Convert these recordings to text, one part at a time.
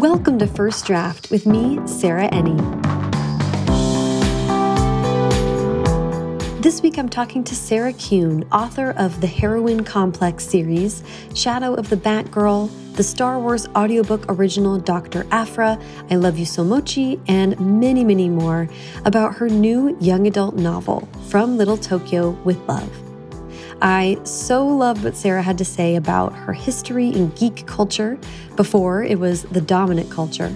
Welcome to First Draft with me, Sarah Enni. This week I'm talking to Sarah Kuhn, author of the Heroine Complex series, Shadow of the Batgirl, the Star Wars audiobook original Dr. Aphra, I Love You So Mochi, and many, many more about her new young adult novel, From Little Tokyo with Love. I so loved what Sarah had to say about her history in geek culture before it was the dominant culture,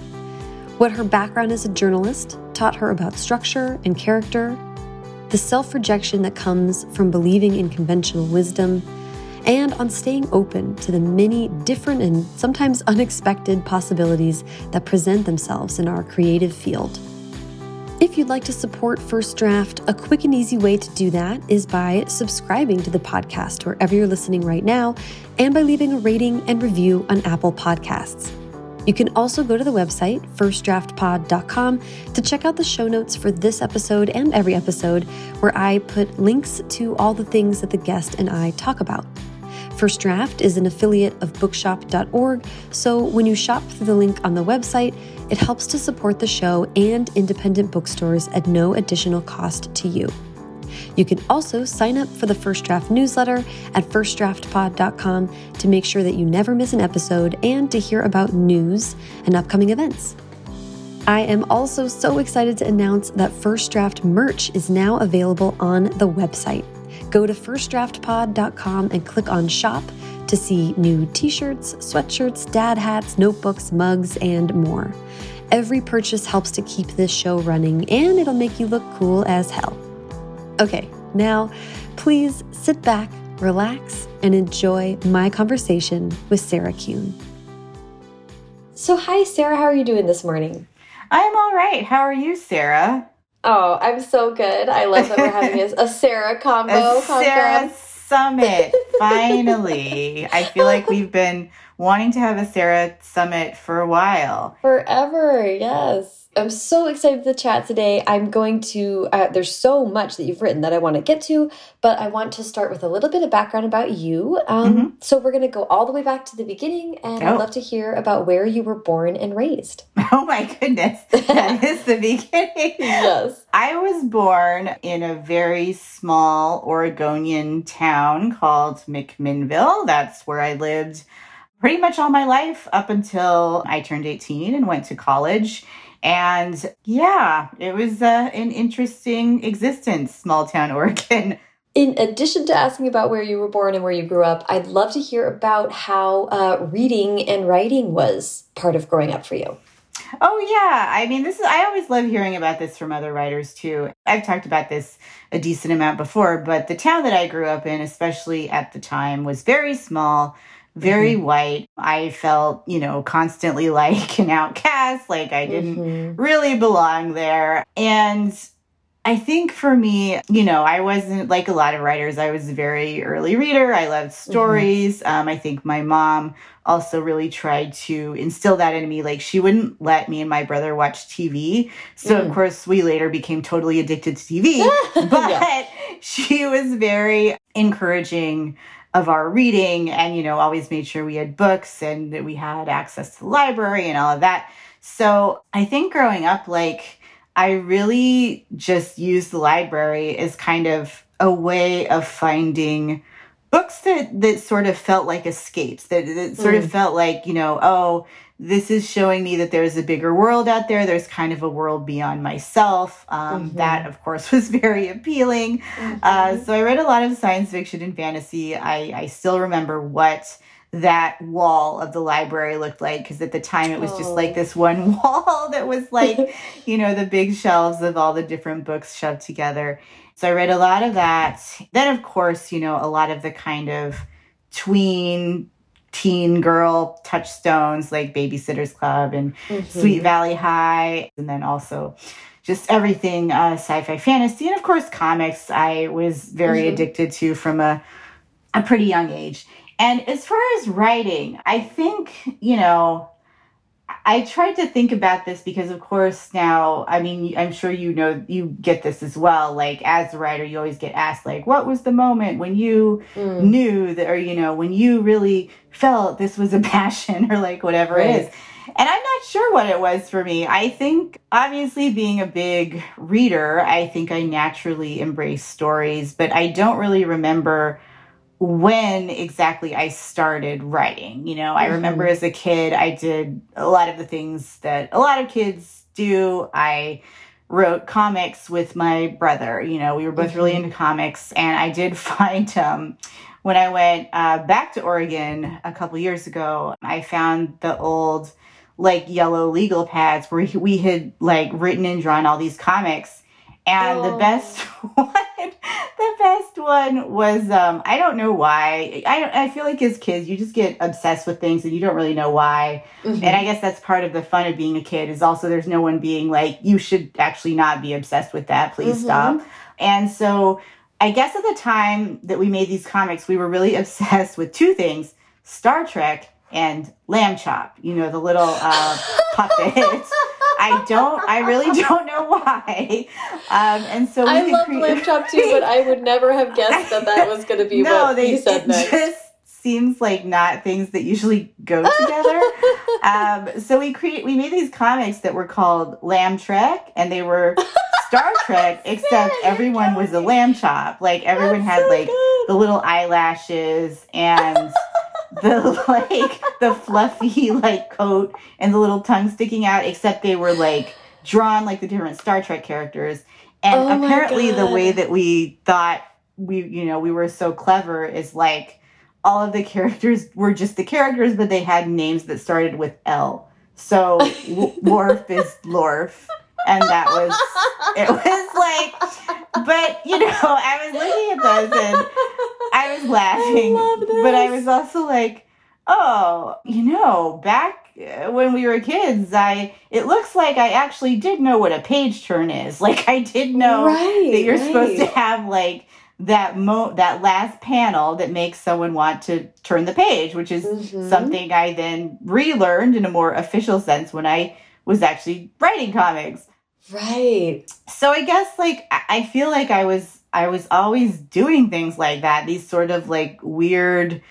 what her background as a journalist taught her about structure and character, the self rejection that comes from believing in conventional wisdom, and on staying open to the many different and sometimes unexpected possibilities that present themselves in our creative field. If you'd like to support First Draft, a quick and easy way to do that is by subscribing to the podcast wherever you're listening right now and by leaving a rating and review on Apple Podcasts. You can also go to the website, firstdraftpod.com, to check out the show notes for this episode and every episode, where I put links to all the things that the guest and I talk about. First Draft is an affiliate of bookshop.org, so when you shop through the link on the website, it helps to support the show and independent bookstores at no additional cost to you. You can also sign up for the First Draft newsletter at firstdraftpod.com to make sure that you never miss an episode and to hear about news and upcoming events. I am also so excited to announce that First Draft merch is now available on the website. Go to firstdraftpod.com and click on shop to see new t shirts, sweatshirts, dad hats, notebooks, mugs, and more. Every purchase helps to keep this show running and it'll make you look cool as hell. Okay, now please sit back, relax, and enjoy my conversation with Sarah Kuhn. So, hi, Sarah, how are you doing this morning? I'm all right. How are you, Sarah? Oh, I'm so good. I love that we're having a, a Sarah combo. A Sarah Summit, finally. I feel like we've been wanting to have a Sarah Summit for a while. Forever, yes. I'm so excited to chat today. I'm going to, uh, there's so much that you've written that I want to get to, but I want to start with a little bit of background about you. Um, mm -hmm. So we're going to go all the way back to the beginning, and oh. I'd love to hear about where you were born and raised. Oh my goodness. That is the beginning. yes. I was born in a very small Oregonian town called McMinnville. That's where I lived pretty much all my life up until I turned 18 and went to college. And yeah, it was uh, an interesting existence, small town Oregon. In addition to asking about where you were born and where you grew up, I'd love to hear about how uh, reading and writing was part of growing up for you. Oh yeah, I mean this is I always love hearing about this from other writers too. I've talked about this a decent amount before, but the town that I grew up in, especially at the time, was very small very mm-hmm. white. I felt, you know, constantly like an outcast, like I didn't mm-hmm. really belong there. And I think for me, you know, I wasn't like a lot of writers. I was a very early reader. I loved mm-hmm. stories. Mm-hmm. Um, I think my mom also really tried to instill that in me. Like she wouldn't let me and my brother watch TV. So mm. of course we later became totally addicted to TV. but yeah. she was very encouraging of our reading and, you know, always made sure we had books and that we had access to the library and all of that. So I think growing up, like, I really just used the library as kind of a way of finding books that, that sort of felt like escapes, that, that sort mm. of felt like, you know, oh, this is showing me that there's a bigger world out there. There's kind of a world beyond myself. Um, mm-hmm. That, of course, was very appealing. Mm-hmm. Uh, so I read a lot of science fiction and fantasy. I, I still remember what that wall of the library looked like because at the time it was oh. just like oh. this one wall that was like, you know, the big shelves of all the different books shoved together. So I read a lot of that. Then, of course, you know, a lot of the kind of tween teen girl touchstones like Babysitter's Club and mm-hmm. Sweet Valley High, and then also just everything uh, sci-fi fantasy, and of course comics. I was very mm-hmm. addicted to from a a pretty young age. And as far as writing, I think you know I tried to think about this because, of course, now, I mean, I'm sure you know, you get this as well. Like, as a writer, you always get asked, like, what was the moment when you mm. knew that, or, you know, when you really felt this was a passion or like whatever right. it is. And I'm not sure what it was for me. I think, obviously, being a big reader, I think I naturally embrace stories, but I don't really remember when exactly I started writing. You know, I mm-hmm. remember as a kid, I did a lot of the things that a lot of kids do. I wrote comics with my brother. You know, we were both mm-hmm. really into comics, and I did find um, when I went uh, back to Oregon a couple years ago, I found the old like yellow legal pads where we had like written and drawn all these comics. And oh. the best one, the best one was um, I don't know why. I I feel like as kids you just get obsessed with things and you don't really know why. Mm-hmm. And I guess that's part of the fun of being a kid is also there's no one being like you should actually not be obsessed with that. Please mm-hmm. stop. And so I guess at the time that we made these comics, we were really obsessed with two things Star Trek and Lamb Chop, you know, the little uh, puppet. I don't, I really don't know why. Um, and so I love Lamb Chop too, but I would never have guessed that that was going to be no, what they, you said next. Just, seems like not things that usually go together. um, so we create we made these comics that were called Lamb Trek, and they were Star Trek, except everyone was a lamb chop. Like everyone That's had so like good. the little eyelashes and the like the fluffy like coat and the little tongue sticking out, except they were like drawn like the different Star Trek characters. And oh apparently the way that we thought we you know we were so clever is like all of the characters were just the characters, but they had names that started with L. So Worf is Lorf and that was it was like but you know i was looking at those and i was laughing I but i was also like oh you know back when we were kids i it looks like i actually did know what a page turn is like i did know right, that you're right. supposed to have like that mo that last panel that makes someone want to turn the page which is mm-hmm. something i then relearned in a more official sense when i was actually writing comics Right. So I guess like I feel like I was I was always doing things like that, these sort of like weird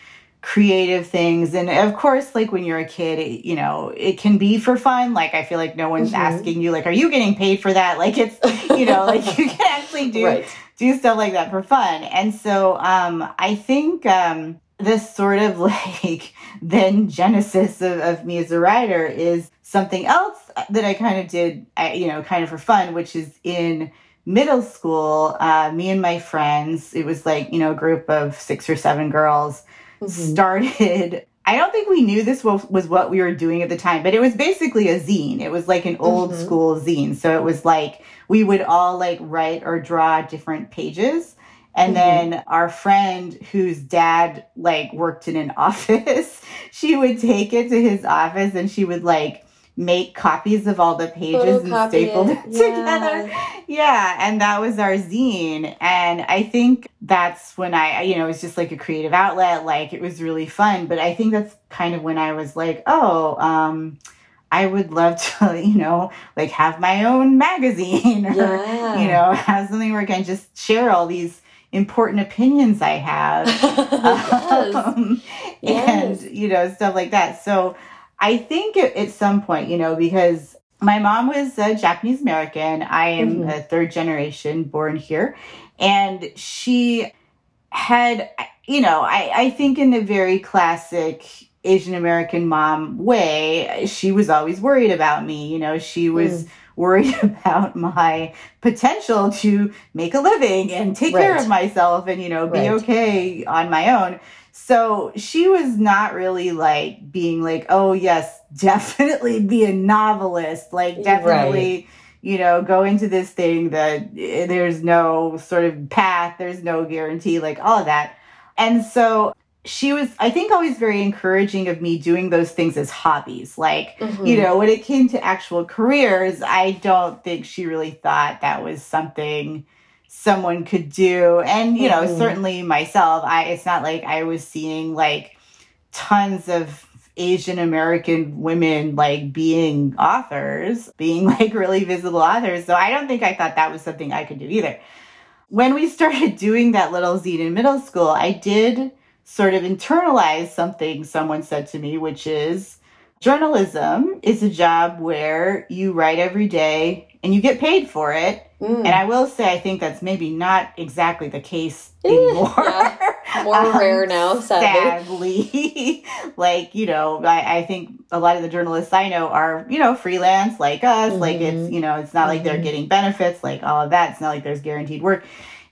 creative things and of course like when you're a kid it, you know it can be for fun like i feel like no one's mm-hmm. asking you like are you getting paid for that like it's you know like you can actually do right. do stuff like that for fun and so um i think um this sort of like then genesis of, of me as a writer is something else that I kind of did, you know, kind of for fun, which is in middle school, uh, me and my friends, it was like, you know, a group of six or seven girls mm-hmm. started. I don't think we knew this was, was what we were doing at the time, but it was basically a zine. It was like an old mm-hmm. school zine. So it was like we would all like write or draw different pages. And mm-hmm. then our friend whose dad like worked in an office, she would take it to his office and she would like make copies of all the pages and staple them yeah. together. Yeah, and that was our zine. And I think that's when I, you know, it was just like a creative outlet. Like it was really fun. But I think that's kind of when I was like, oh, um, I would love to, you know, like have my own magazine or, yeah. you know, have something where I can just share all these important opinions I have. yes. um, yes. And, you know, stuff like that. So I think at some point, you know, because my mom was a Japanese American. I am mm-hmm. a third generation born here. And she had, you know, I, I think in the very classic Asian American mom way, she was always worried about me. You know, she was. Mm. Worried about my potential to make a living and take right. care of myself and, you know, be right. okay on my own. So she was not really like being like, oh, yes, definitely be a novelist. Like, definitely, right. you know, go into this thing that eh, there's no sort of path, there's no guarantee, like all of that. And so she was, I think, always very encouraging of me doing those things as hobbies. Like, mm-hmm. you know, when it came to actual careers, I don't think she really thought that was something someone could do. And you know mm-hmm. certainly myself i it's not like i was seeing like tons of asian american women like being authors being like really visible authors. So i don't think i thought that was something i could do either. When we started doing that little zine in middle school i did sort of internalize something someone said to me which is journalism is a job where you write every day and you get paid for it. Mm. And I will say, I think that's maybe not exactly the case eh, anymore. Yeah. More um, rare now, sadly. sadly. like, you know, I, I, think a lot of the journalists I know are, you know, freelance like us. Mm-hmm. Like, it's, mm-hmm. you know, it's not mm-hmm. like they're mm-hmm. getting benefits, like all of that. It's not like there's guaranteed work.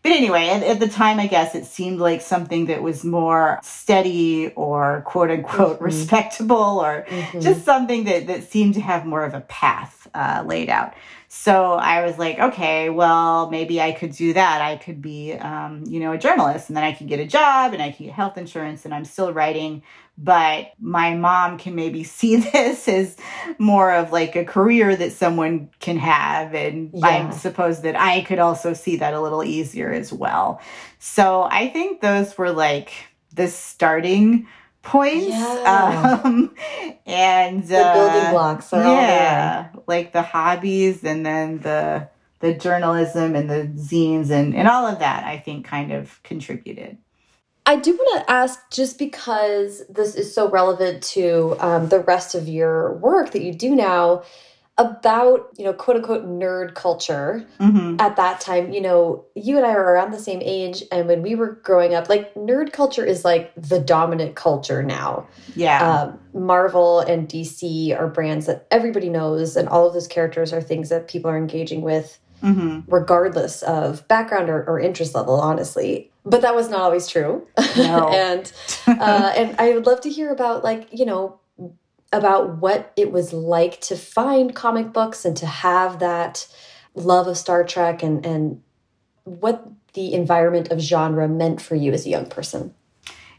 But anyway, at, at, the time, I guess it seemed like something that was more steady or quote unquote mm-hmm. respectable or mm-hmm. just something that, that seemed to have more of a path uh, laid out. So I was like, okay, well, maybe I could do that. I could be, um, you know, a journalist and then I could get a job and I could get health insurance and I'm still writing but my mom can maybe see this as more of like a career that someone can have and yeah. i suppose that i could also see that a little easier as well so i think those were like the starting points yeah. um and the uh, building blocks yeah like the hobbies and then the the journalism and the zines and and all of that i think kind of contributed I do want to ask, just because this is so relevant to um, the rest of your work that you do now, about you know quote unquote nerd culture mm -hmm. at that time you know you and i are around the same age and when we were growing up like nerd culture is like the dominant culture now yeah um, marvel and dc are brands that everybody knows and all of those characters are things that people are engaging with mm -hmm. regardless of background or, or, interest level, honestly. But that was not always true. No. and uh, and I would love to hear about like you know about what it was like to find comic books and to have that love of Star Trek and and what the environment of genre meant for you as a young person.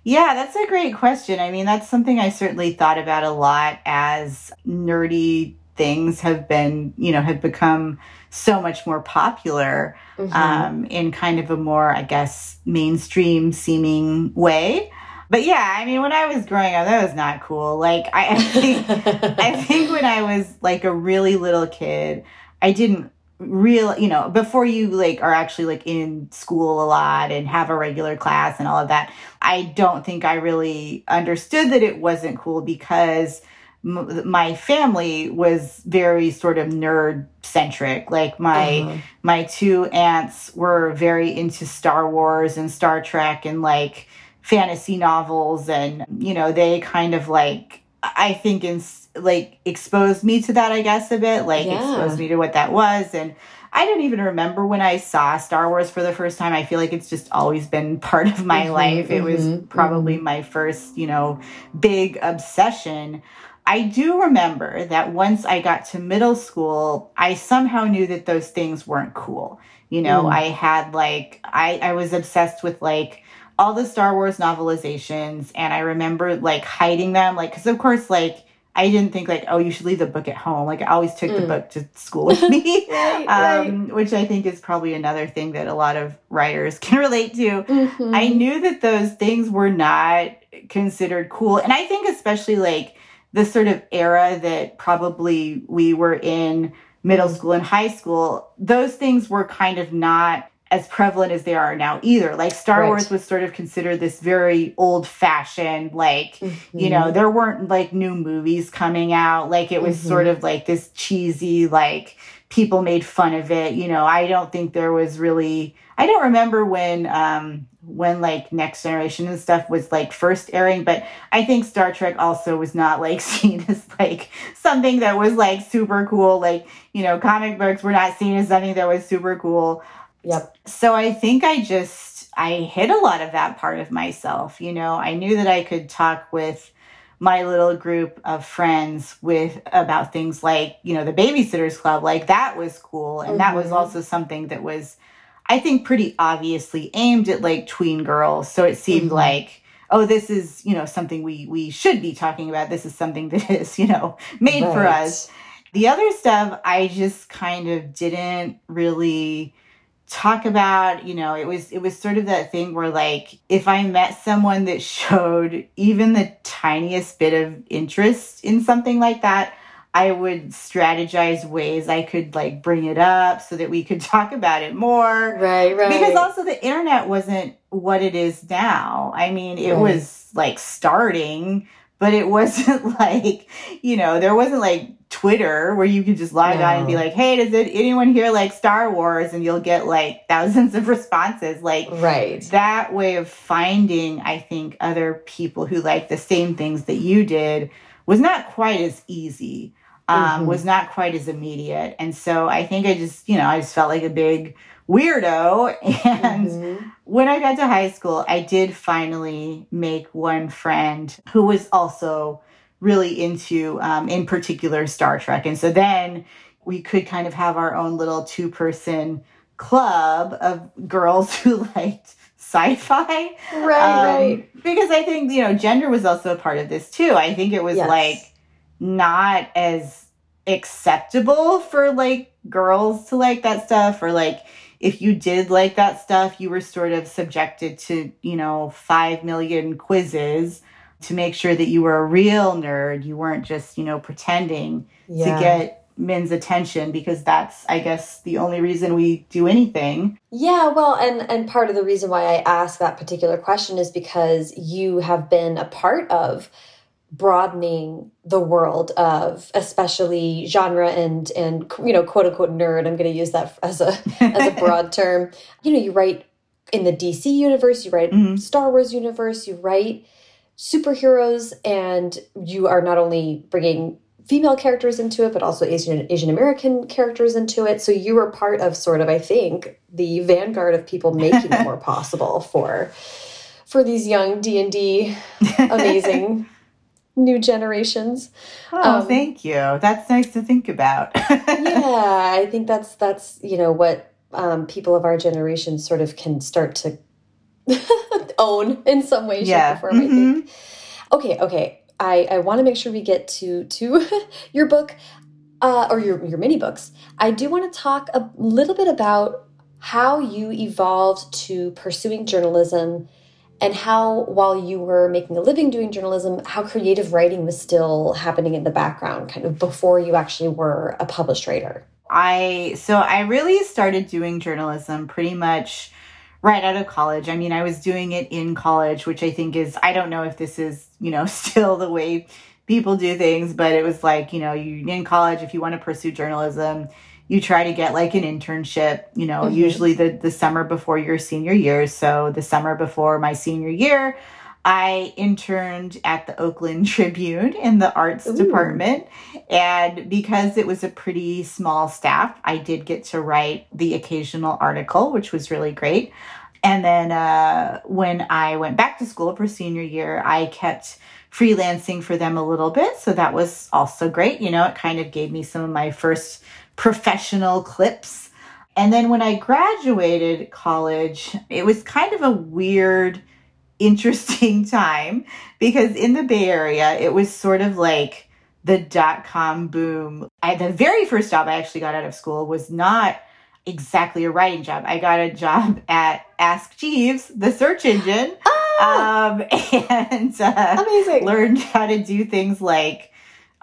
Yeah, that's a great question. I mean, that's something I certainly thought about a lot as nerdy things have been, you know, have become so much more popular mm-hmm. um, in kind of a more, I guess, mainstream seeming way. But yeah, I mean, when I was growing up, that was not cool. Like, I, I think, I think when I was like a really little kid, I didn't real you know before you like are actually like in school a lot and have a regular class and all of that i don't think i really understood that it wasn't cool because my family was very sort of nerd centric like my uh-huh. my two aunts were very into star wars and star trek and like fantasy novels and you know they kind of like i think in like exposed me to that i guess a bit like yeah. exposed me to what that was and I don't even remember when I saw Star Wars for the first time. I feel like it's just always been part of my mm-hmm, life. It mm-hmm, was probably mm-hmm. my first, you know, big obsession. I do remember that once I got to middle school, I somehow knew that those things weren't cool. You know, mm. I had like, I, I was obsessed with like all the Star Wars novelizations, and I remember like hiding them, like, because of course, like, I didn't think like, oh, you should leave the book at home. Like I always took mm. the book to school with me, right, um, right. which I think is probably another thing that a lot of writers can relate to. Mm-hmm. I knew that those things were not considered cool, and I think especially like the sort of era that probably we were in middle school and high school, those things were kind of not as prevalent as they are now either. Like Star right. Wars was sort of considered this very old fashioned, like, mm-hmm. you know, there weren't like new movies coming out. Like it was mm-hmm. sort of like this cheesy, like people made fun of it. You know, I don't think there was really, I don't remember when, um, when like next generation and stuff was like first airing but i think star trek also was not like seen as like something that was like super cool like you know comic books were not seen as something that was super cool yep so i think i just i hid a lot of that part of myself you know i knew that i could talk with my little group of friends with about things like you know the babysitters club like that was cool and mm-hmm. that was mm-hmm. also something that was I think pretty obviously aimed at like tween girls. So it seemed mm-hmm. like, oh, this is, you know, something we we should be talking about. This is something that is, you know, made right. for us. The other stuff I just kind of didn't really talk about, you know, it was it was sort of that thing where like if I met someone that showed even the tiniest bit of interest in something like that, I would strategize ways I could like bring it up so that we could talk about it more. Right, right. Because also the internet wasn't what it is now. I mean, it right. was like starting, but it wasn't like, you know, there wasn't like Twitter where you could just log no. on and be like, hey, does it, anyone here like Star Wars? And you'll get like thousands of responses. Like, right. that way of finding, I think, other people who like the same things that you did was not quite as easy, um, mm-hmm. was not quite as immediate. And so I think I just, you know, I just felt like a big weirdo. And mm-hmm. when I got to high school, I did finally make one friend who was also really into, um, in particular, Star Trek. And so then we could kind of have our own little two person club of girls who liked sci-fi right, um, right because i think you know gender was also a part of this too i think it was yes. like not as acceptable for like girls to like that stuff or like if you did like that stuff you were sort of subjected to you know 5 million quizzes to make sure that you were a real nerd. You weren't just, you know, pretending yeah. to get men's attention because that's I guess the only reason we do anything. Yeah, well, and and part of the reason why I ask that particular question is because you have been a part of broadening the world of especially genre and and you know quote unquote nerd i'm going to use that as a as a broad term you know you write in the dc universe you write mm -hmm. star wars universe you write superheroes and you are not only bringing female characters into it but also asian asian american characters into it so you were part of sort of i think the vanguard of people making it more possible for for these young d&d amazing new generations oh um, thank you that's nice to think about yeah i think that's that's you know what um, people of our generation sort of can start to own in some way, yeah. shape, or form. Mm -hmm. I think. Mm-hmm. Okay, okay. I I want to make sure we get to to your book, uh, or your your mini books. I do want to talk a little bit about how you evolved to pursuing journalism and how while you were making a living doing journalism how creative writing was still happening in the background kind of before you actually were a published writer i so i really started doing journalism pretty much right out of college. I mean, I was doing it in college, which I think is, I don't know if this is, you know, still the way people do things, but it was like, you know, you in college, if you want to pursue journalism, you try to get like an internship, you know, mm-hmm. usually the, the summer before your senior year. So the summer before my senior year, I interned at the Oakland Tribune in the arts Ooh. department. And because it was a pretty small staff, I did get to write the occasional article, which was really great. And then uh, when I went back to school for senior year, I kept freelancing for them a little bit. So that was also great. You know, it kind of gave me some of my first professional clips. And then when I graduated college, it was kind of a weird interesting time because in the Bay Area, it was sort of like the dot com boom. I, the very first job I actually got out of school was not exactly a writing job. I got a job at Ask Jeeves, the search engine. Oh, um, and uh, amazing. learned how to do things like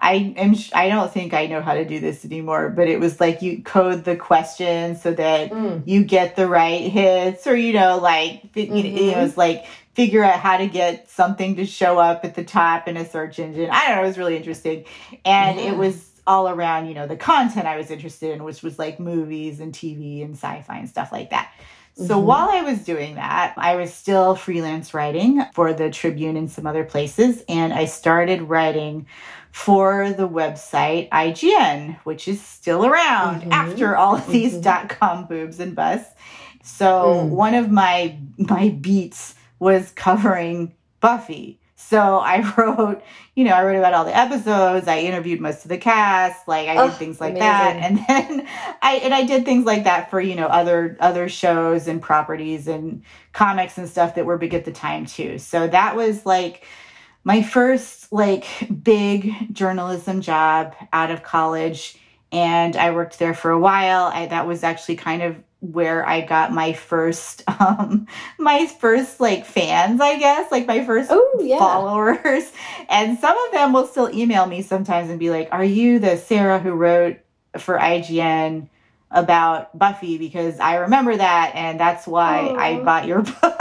I am I don't think I know how to do this anymore, but it was like you code the question so that mm. you get the right hits or you know like mm-hmm. it mm-hmm. was like figure out how to get something to show up at the top in a search engine. I don't know, it was really interesting. And yeah. it was all around, you know, the content I was interested in, which was like movies and TV and sci-fi and stuff like that. So mm-hmm. while I was doing that, I was still freelance writing for the Tribune and some other places. And I started writing for the website IGN, which is still around mm-hmm. after all of these mm-hmm. dot com boobs and busts. So mm. one of my my beats was covering Buffy. So I wrote, you know, I wrote about all the episodes. I interviewed most of the cast. Like I did things like amazing. that, and then I and I did things like that for you know other other shows and properties and comics and stuff that were big at the time too. So that was like my first like big journalism job out of college and I worked there for a while. I, that was actually kind of where I got my first um my first like fans, I guess, like my first oh, yeah. followers. And some of them will still email me sometimes and be like, "Are you the Sarah who wrote for IGN about Buffy because I remember that and that's why Aww. I bought your book."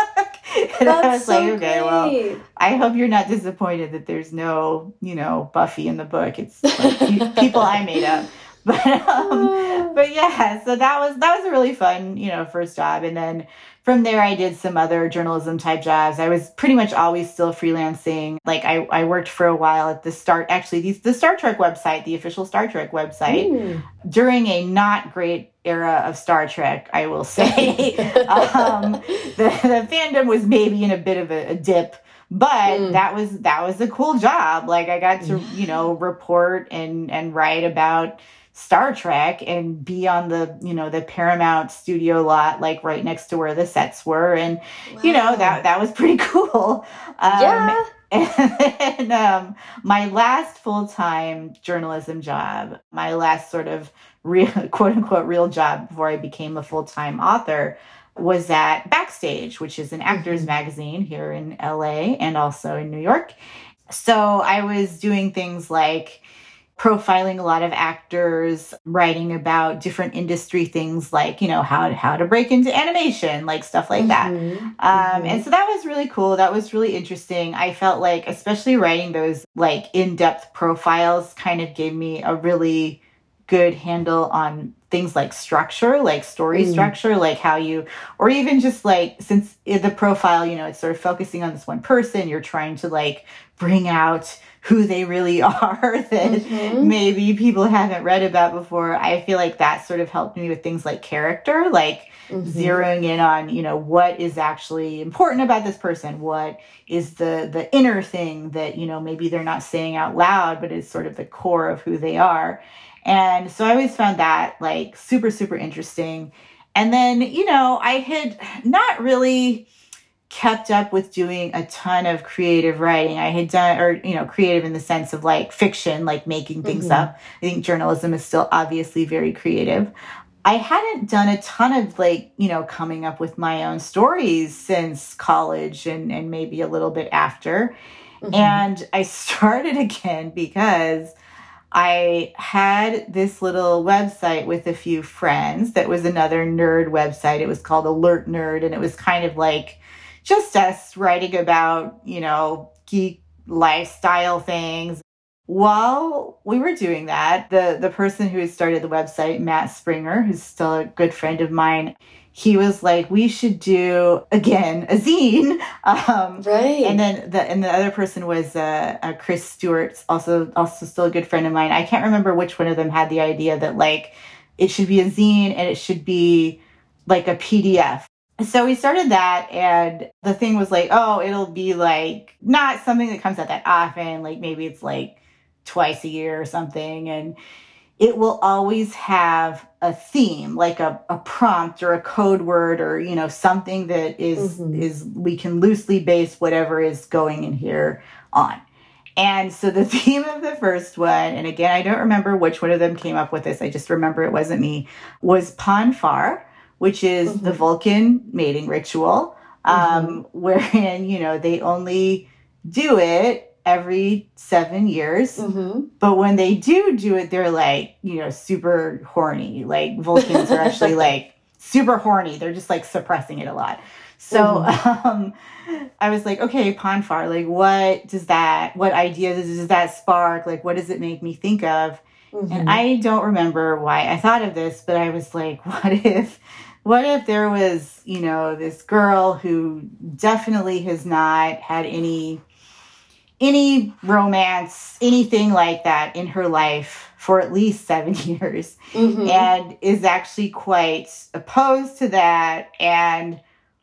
and That's I was so like, okay, great. well, I hope you're not disappointed that there's no, you know, Buffy in the book. It's like people I made up. But um, but yeah, so that was that was a really fun, you know, first job. And then from there I did some other journalism type jobs. I was pretty much always still freelancing. Like I, I worked for a while at the start actually the, the Star Trek website, the official Star Trek website, mm. during a not great era of Star Trek, I will say. um, the, the fandom was maybe in a bit of a, a dip but mm. that was that was a cool job like i got to you know report and and write about Star Trek and be on the, you know, the Paramount studio lot, like right next to where the sets were. And, wow. you know, that, that was pretty cool. Um, yeah. And then um, my last full time journalism job, my last sort of real, quote unquote, real job before I became a full time author was at Backstage, which is an actors mm-hmm. magazine here in LA and also in New York. So I was doing things like, profiling a lot of actors, writing about different industry things like, you know, how, how to break into animation, like stuff like that. Mm-hmm. Um, mm-hmm. And so that was really cool. That was really interesting. I felt like, especially writing those like in depth profiles, kind of gave me a really good handle on things like structure, like story mm. structure, like how you, or even just like, since the profile, you know, it's sort of focusing on this one person, you're trying to like bring out who they really are that mm-hmm. maybe people haven't read about before. I feel like that sort of helped me with things like character, like mm-hmm. zeroing in on, you know, what is actually important about this person, what is the the inner thing that, you know, maybe they're not saying out loud, but is sort of the core of who they are. And so I always found that like super, super interesting. And then, you know, I had not really kept up with doing a ton of creative writing. I had done, or, you know, creative in the sense of like fiction, like making things mm-hmm. up. I think journalism is still obviously very creative. I hadn't done a ton of like, you know, coming up with my own stories since college and, and maybe a little bit after. Mm-hmm. And I started again because I had this little website with a few friends that was another nerd website. It was called Alert Nerd, and it was kind of like just us writing about, you know, geek lifestyle things. While we were doing that, the, the person who had started the website, Matt Springer, who's still a good friend of mine, he was like, we should do again a zine. Um, right. And then the and the other person was uh, uh, Chris Stewart, also also still a good friend of mine. I can't remember which one of them had the idea that like it should be a zine and it should be like a PDF. So we started that, and the thing was like, oh, it'll be like not something that comes out that often. Like maybe it's like twice a year or something, and it will always have a theme like a, a prompt or a code word or you know something that is, mm-hmm. is we can loosely base whatever is going in here on and so the theme of the first one and again i don't remember which one of them came up with this i just remember it wasn't me was Pon farr which is mm-hmm. the vulcan mating ritual um, mm-hmm. wherein you know they only do it every seven years. Mm-hmm. But when they do do it, they're like, you know, super horny. Like Vulcans are actually like super horny. They're just like suppressing it a lot. So mm-hmm. um, I was like, okay, Pon farr, like what does that, what ideas does that spark? Like, what does it make me think of? Mm-hmm. And I don't remember why I thought of this, but I was like, what if, what if there was, you know, this girl who definitely has not had any any romance, anything like that in her life for at least seven years mm-hmm. and is actually quite opposed to that. And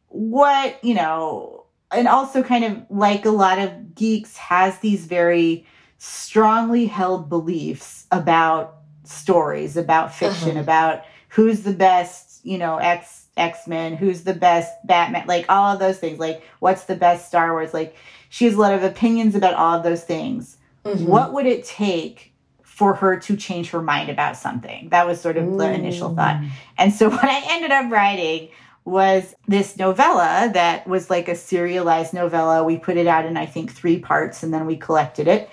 what, you know, and also kind of like a lot of geeks has these very strongly held beliefs about stories, about fiction, uh-huh. about who's the best, you know, X X-Men, who's the best Batman, like all of those things, like what's the best Star Wars, like she has a lot of opinions about all of those things. Mm-hmm. What would it take for her to change her mind about something? That was sort of mm. the initial thought. And so what I ended up writing was this novella that was like a serialized novella. We put it out in, I think, three parts and then we collected it.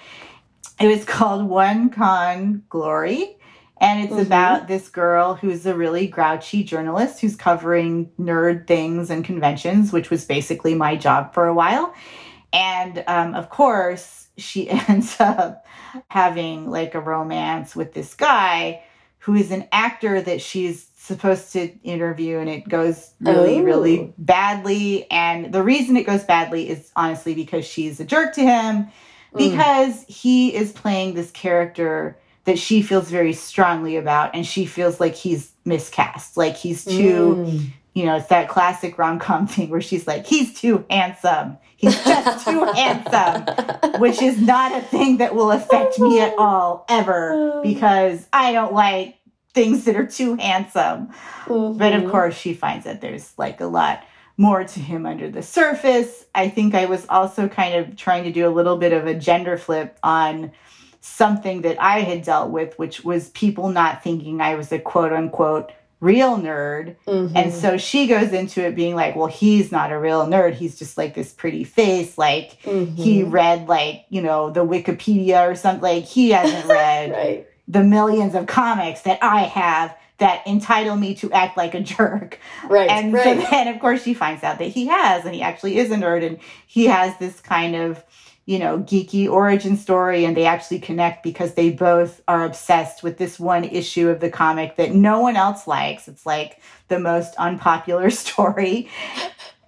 It was called One Con Glory. And it's mm -hmm. about this girl who's a really grouchy journalist who's covering nerd things and conventions, which was basically my job for a while. And um, of course, she ends up having like a romance with this guy who is an actor that she's supposed to interview and it goes really oh. really badly and the reason it goes badly is honestly because she's a jerk to him mm. because mm. he is playing this character that she feels very strongly about and she feels like he's miscast like he's too mm. you know it's that classic rom-com thing where she's like he's too handsome he's just too handsome which is not a thing that will affect me at all ever because i don't like things that are too handsome. Mm-hmm. But of mm-hmm. course, she finds that there's like a lot more to him under the surface. I think I was also kind of trying to do a little bit of a gender flip on something that I had dealt with, which was people not thinking I was a quote unquote real nerd. Mm-hmm. And so she goes into it being like, well, he's not a real nerd. He's just like this pretty face. Like mm-hmm. he read like, you know, the Wikipedia or something. Like he hasn't read right the millions of comics that I have that entitle me to act like a jerk. Right. And right. so then, of course, she finds out that he has, and he actually is a nerd, and he has this kind of, you know, geeky origin story, and they actually connect because they both are obsessed with this one issue of the comic that no one else likes. It's like the most unpopular story.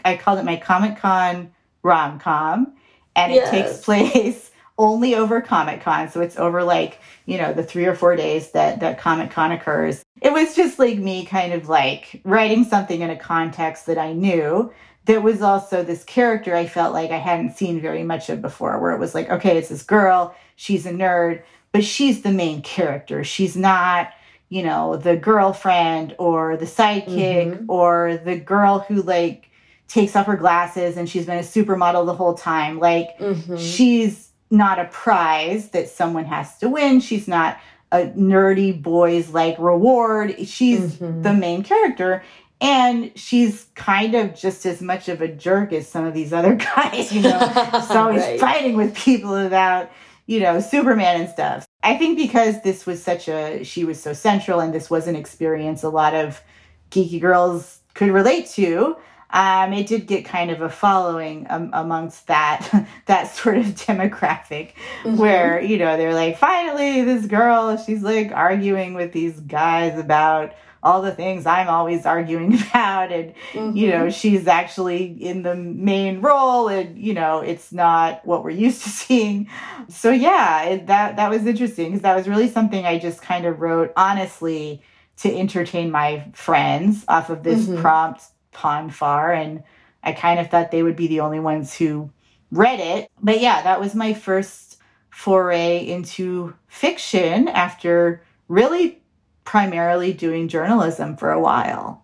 I called it my Comic Con rom com, and it yes. takes place only over Comic Con. So it's over like, you know, the three or four days that, that Comic Con occurs. It was just like me kind of like writing something in a context that I knew that was also this character I felt like I hadn't seen very much of before, where it was like, okay, it's this girl, she's a nerd, but she's the main character. She's not, you know, the girlfriend or the sidekick mm-hmm. or the girl who like takes off her glasses and she's been a supermodel the whole time. Like mm-hmm. she's not a prize that someone has to win. She's not a nerdy boys like reward. She's mm-hmm. the main character. And she's kind of just as much of a jerk as some of these other guys, you know. so he's right. fighting with people about, you know, Superman and stuff. I think because this was such a, she was so central and this was an experience a lot of geeky girls could relate to um, it did get kind of a following um, amongst that that sort of demographic mm-hmm. where you know they're like finally this girl she's like arguing with these guys about all the things I'm always arguing about and mm-hmm. you know mm-hmm. she's actually in the main role and you know it's not what we're used to seeing so yeah it, that that was interesting because that was really something I just kind of wrote honestly to entertain my friends off of this mm-hmm. prompt Pon farr. and I kind of thought they would be the only ones who read it. But yeah, that was my first foray into fiction after really primarily doing journalism for a while.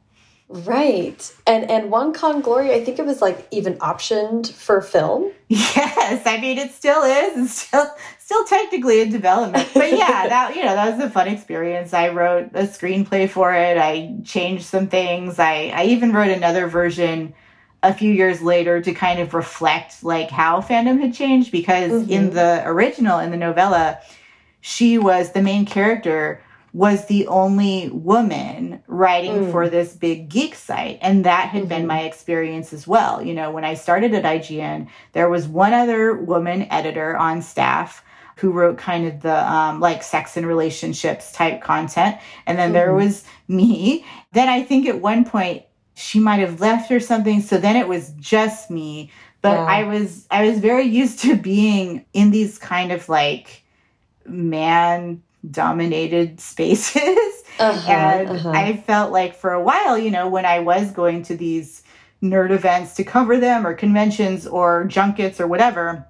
Right. And and One Con Glory, I think it was like even optioned for film. Yes. I mean it still is. It's still still technically in development. But yeah, that you know, that was a fun experience. I wrote a screenplay for it. I changed some things. I I even wrote another version a few years later to kind of reflect like how fandom had changed because mm -hmm. in the original in the novella she was the main character was the only woman writing mm. for this big geek site. And that had mm-hmm. been my experience as well. You know, when I started at IGN, there was one other woman editor on staff who wrote kind of the um, like sex and relationships type content. And then mm. there mm-hmm. was me. Then I think at one point she might have left or something. So then it was just me. But yeah. I was I was very used to being in these kind of like man dominated spaces. Uh-huh, and uh-huh. I felt like for a while, you know, when I was going to these nerd events to cover them or conventions or junkets or whatever,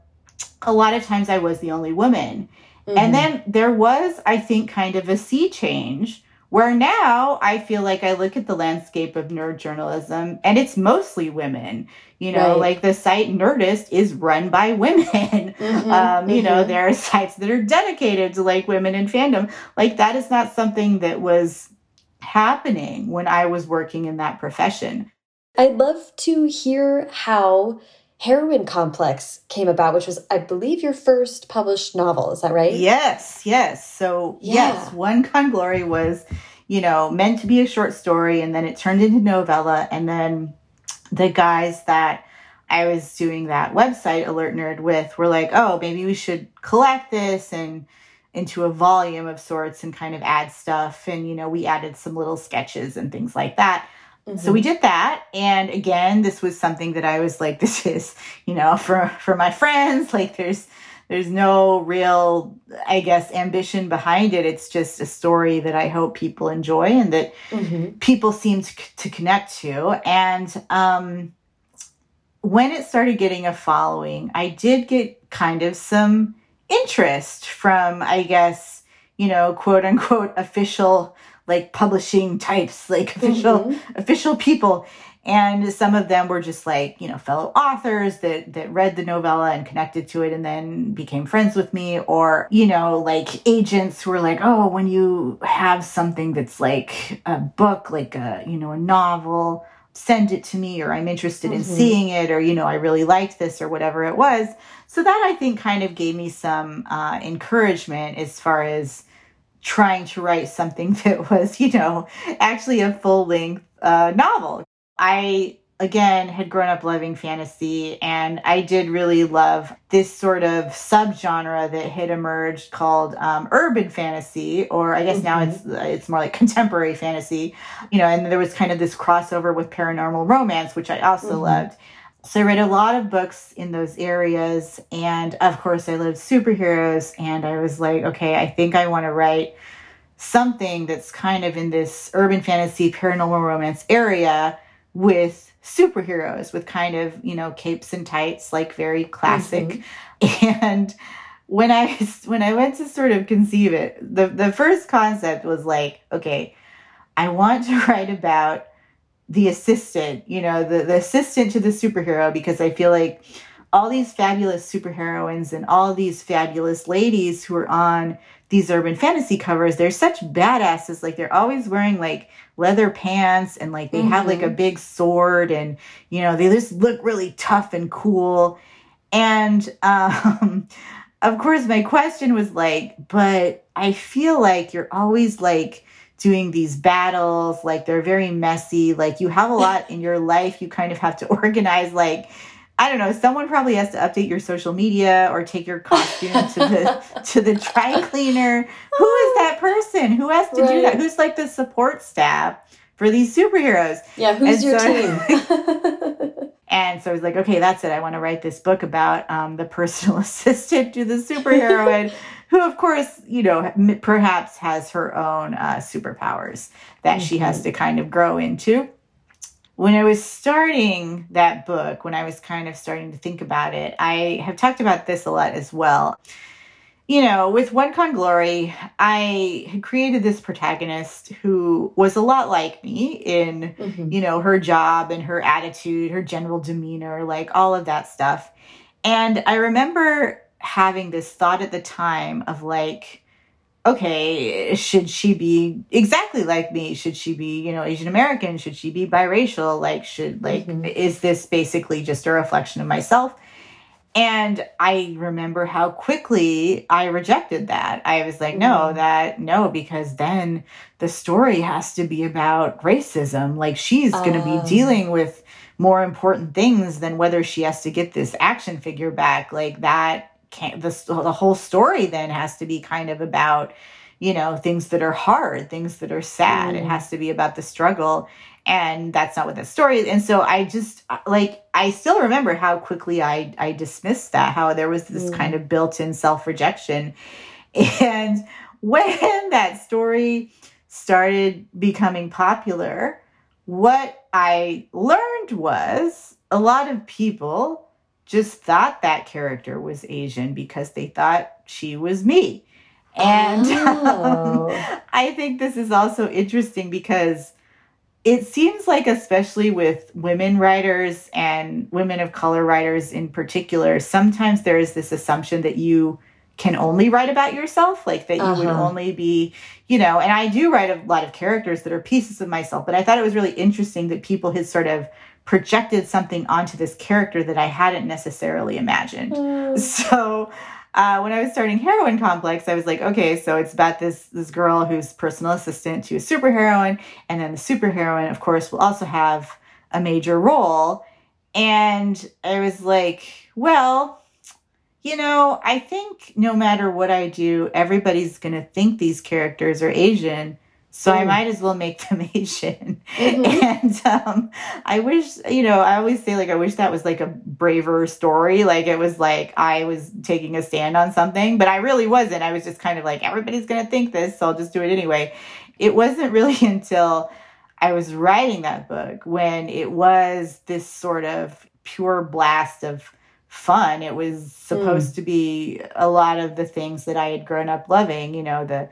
a lot of times I was the only woman. Mm-hmm. And then there was, I think, kind of a sea change where now I feel like I look at the landscape of nerd journalism and it's mostly women. You know, right. like the site Nerdist is run by women. Mm-hmm, um, you mm-hmm. know, there are sites that are dedicated to like women in fandom. Like that is not something that was happening when I was working in that profession. I'd love to hear how heroine complex came about, which was, I believe, your first published novel. Is that right? Yes, yes. So, yeah. yes, One Con Glory was, you know, meant to be a short story, and then it turned into novella. And then the guys that I was doing that website, Alert Nerd, with were like, oh, maybe we should collect this and into a volume of sorts and kind of add stuff. And, you know, we added some little sketches and things like that. Mm-hmm. So we did that. And again, this was something that I was like, this is, you know, for, for my friends, like there's, there's no real, I guess, ambition behind it. It's just a story that I hope people enjoy and that mm-hmm. people seem to, to connect to. And, um, when it started getting a following, I did get kind of some interest from, I guess, you know, quote unquote official like publishing types, like official mm-hmm. official people. And some of them were just like, you know, fellow authors that that read the novella and connected to it and then became friends with me, or, you know, like agents who were like, oh, when you have something that's like a book, like a, you know, a novel, send it to me, or I'm interested mm-hmm. in seeing it, or, you know, I really liked this, or whatever it was. So that I think kind of gave me some uh, encouragement as far as trying to write something that was, you know, actually a full length uh, novel. I, again, had grown up loving fantasy, and I did really love this sort of subgenre that had emerged called um, urban fantasy, or I guess mm-hmm. now it's it's more like contemporary fantasy, you know. And there was kind of this crossover with paranormal romance, which I also mm-hmm. loved. So I read a lot of books in those areas. And of course, I loved superheroes. And I was like, okay, I think I want to write something that's kind of in this urban fantasy, paranormal romance area with superheroes, with kind of, you know, capes and tights, like very classic. Mm-hmm. And when I when I went to sort of conceive it, the, the first concept was like, okay, I want to write about the assistant, you know, the, the assistant to the superhero, because I feel like all these fabulous superheroines and all these fabulous ladies who are on these urban fantasy covers, they're such badasses. Like they're always wearing like leather pants and like they mm-hmm. have like a mm-hmm. big sword and you know, they just look really tough and cool. And um of course my question was like, but I feel like you're always like doing these battles like they're very messy like you have a lot in your life you kind of have to organize like I don't know. Someone probably has to update your social media or take your costume to the to the dry cleaner. Who is that person? Who has to right. do that? Who's like the support staff for these superheroes? Yeah, who's and your so, team? and so I was like, okay, that's it. I want to write this book about um, the personal assistant to the superheroine who, of course, you know, perhaps has her own uh, superpowers that mm-hmm. she has mm-hmm. to kind of grow into. When I was starting that book, when I was kind of starting to think about it, I have talked about this a lot as well. You know, with One Con Glory, I had created this protagonist who was a lot like me in, mm-hmm. you know, her job and her attitude, her general demeanor, like all of that stuff. And I remember having this thought at the time of like, okay, should she be exactly like me? Should she be, you know, Asian American? Should she be biracial? Like, should, like, mm-hmm. is this basically just a reflection of myself? And I remember how quickly I rejected that. I was like, no, mm-hmm. that, no, because then the story has to be about racism. Like, she's going to be oh. dealing with more important things than whether she has to get this action figure back. Like, that can't the, the whole story then has to be kind of about you know things that are hard things that are sad mm. it has to be about the struggle and that's not what the story is and so i just uh, like i still remember how quickly i i dismissed that how there was this mm. kind of built-in self-rejection and when that story started becoming popular what i learned was a lot of people just thought that character was Asian because they thought she was me. And oh. um, I think this is also interesting because it seems like, especially with women writers and women of color writers in particular, sometimes there is this assumption that you can only write about yourself, like that you uh -huh. would uh-huh. only be, you know, and I do write a lot of characters that are pieces of myself, but I thought it was really interesting that people had sort of projected something onto this character that I hadn't necessarily imagined. Mm. So uh, when I was starting Heroine Complex, I was like, okay, so it's about this this girl who's personal assistant to a superheroine, and then the superheroine, of course, will also have a major role. And I was like, well, you know, I think no matter what I do, everybody's going to think these characters are Asian. So mm. I might as well make them Asian. Mm-hmm. And um, I wish, you know, I always say, like, I wish that was like a braver story. Like, it was like I was taking a stand on something, but I really wasn't. I was just kind of like, everybody's going to think this, so I'll just do it anyway. It wasn't really until I was writing that book when it was this sort of pure blast of fun. It was supposed mm. to be a lot of the things that I had grown up loving, you know, the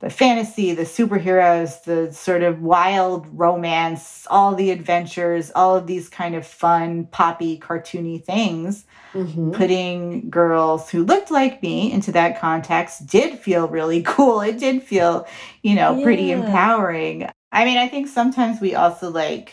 the fantasy, the superheroes, the sort of wild romance, all the adventures, all of these kind of fun, poppy, cartoony things. Mm-hmm. Putting girls who looked like me into that context did feel really cool. It did feel, you know, yeah. pretty empowering. I mean, I think sometimes we also like,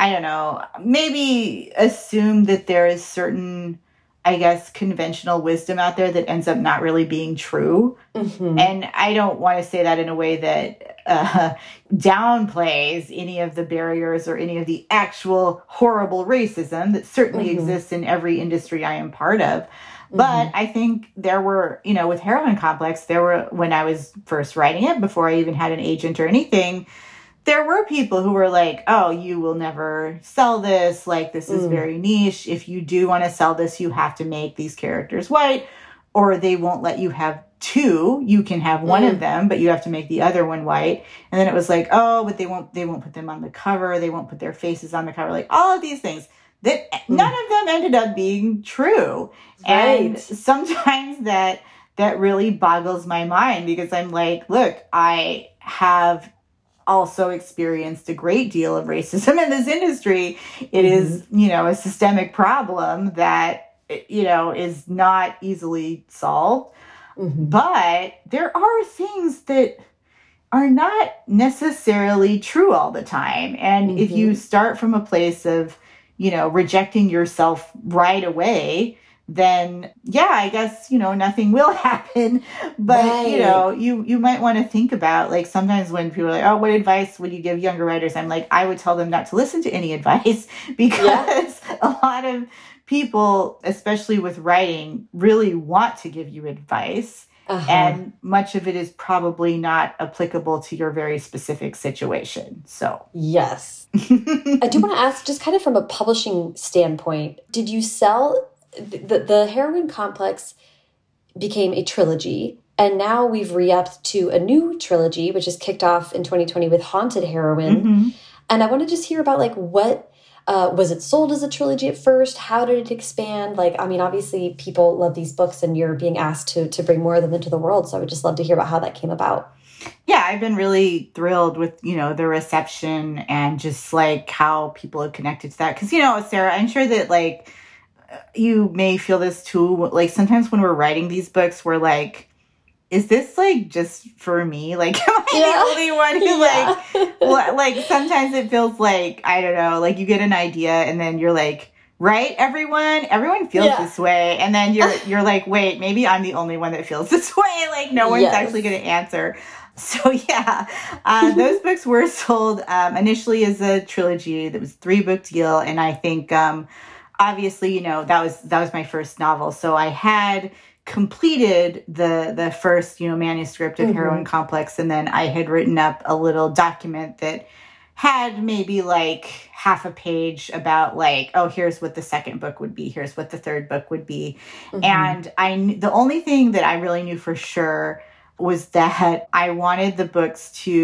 I don't know, maybe assume that there is certain I guess, conventional wisdom out there that ends up not really being true. Mm-hmm. And I don't want to say that in a way that uh, downplays any of the barriers or any of the actual horrible racism that certainly mm-hmm. exists in every industry I am part of. But mm-hmm. I think there were, you know, with Heroine Complex, there were, when I was first writing it, before I even had an agent or anything, there were people who were like, oh, you will never sell this. Like, this is mm. very niche. If you do want to sell this, you have to make these characters white, or they won't let you have two. You can have one mm. of them, but you have to make the other one white. And then it was like, oh, but they won't, they won't put them on the cover. They won't put their faces on the cover. Like, all of these things that mm. none of them ended up being true. Right. And sometimes that, that really boggles my mind because I'm like, look, I have also experienced a great deal of racism in this industry. It mm-hmm. is, you know, a systemic problem that, you know, is not easily solved. Mm-hmm. But there are things that are not necessarily true all the time. And mm-hmm. if you mm-hmm. start from a place of, you know, rejecting yourself right away, then yeah, I guess, you know, nothing will happen. But right. you know, you you might want to think about like sometimes when people are like, Oh, what advice would you give younger writers? I'm like, I would tell them not to listen to any advice because yeah. a lot of people, especially with writing, really want to give you advice. Uh-huh. And much of it is probably not applicable to your very specific situation. So, yes. I do want to ask, just kind of from a publishing standpoint, did you sell the, the heroine complex became a trilogy and now we've re-upped to a new trilogy which is kicked off in 2020 with haunted Heroine. mm -hmm. and i want to just hear about like what uh, was it sold as a trilogy at first how did it expand like i mean obviously people love these books and you're being asked to to bring more of them into the world so i would just love to hear about how that came about yeah i've been really thrilled with you know the reception and just like how people have connected to that because you know sarah i'm sure that like you may feel this too. Like sometimes when we're writing these books, we're like, is this like just for me? Like, am I yeah. the only one who yeah. like, like sometimes it feels like, I don't know, like you get an idea and then you're like, right, everyone, everyone feels yeah. this way. And then you're, you're like, wait, maybe I'm the only one that feels this way. Like no one's yes. actually going to answer. So yeah, uh, those books were sold um, initially as a trilogy. That was three book deal, and I think um, obviously, you know, that was that was my first novel. So I had completed the the first, you know, manuscript of mm -hmm. Heroine Complex and then I had written up a little document that had maybe like half a page about like oh here's what the second book would be here's what the third book would be mm -hmm. and i the only thing that i really knew for sure was that i wanted the books to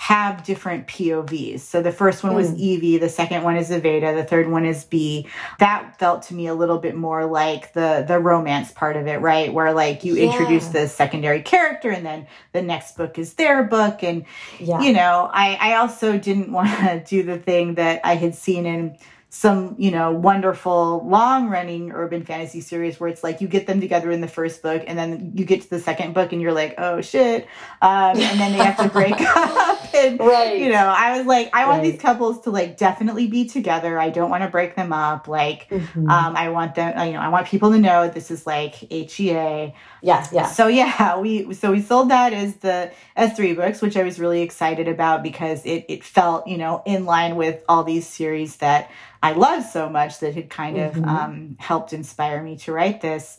have different POVs. So the first one was. Hmm. Evie, the second one is Aveda, the third one is B. That felt to me a little bit more like the the romance part of it, right? Where like you yeah. introduce the secondary character and then the next book is their book and yeah. you know, I I also didn't want to do the thing that I had seen in some, you know, wonderful long running urban fantasy series where it's like you get them together in the first book and then you get to the second book and you're like, oh shit. Um, and then they have to break up. And, right. you know, I was like, I want right. these couples to like definitely be together. I don't want to break them up. Like, mm-hmm. um, I want them, you know, I want people to know this is like HEA. Yeah. Yeah. So yeah, we, so we sold that as the, as three books, which I was really excited about because it, it felt, you know, in line with all these series that I love so much that had kind of mm-hmm. um, helped inspire me to write this.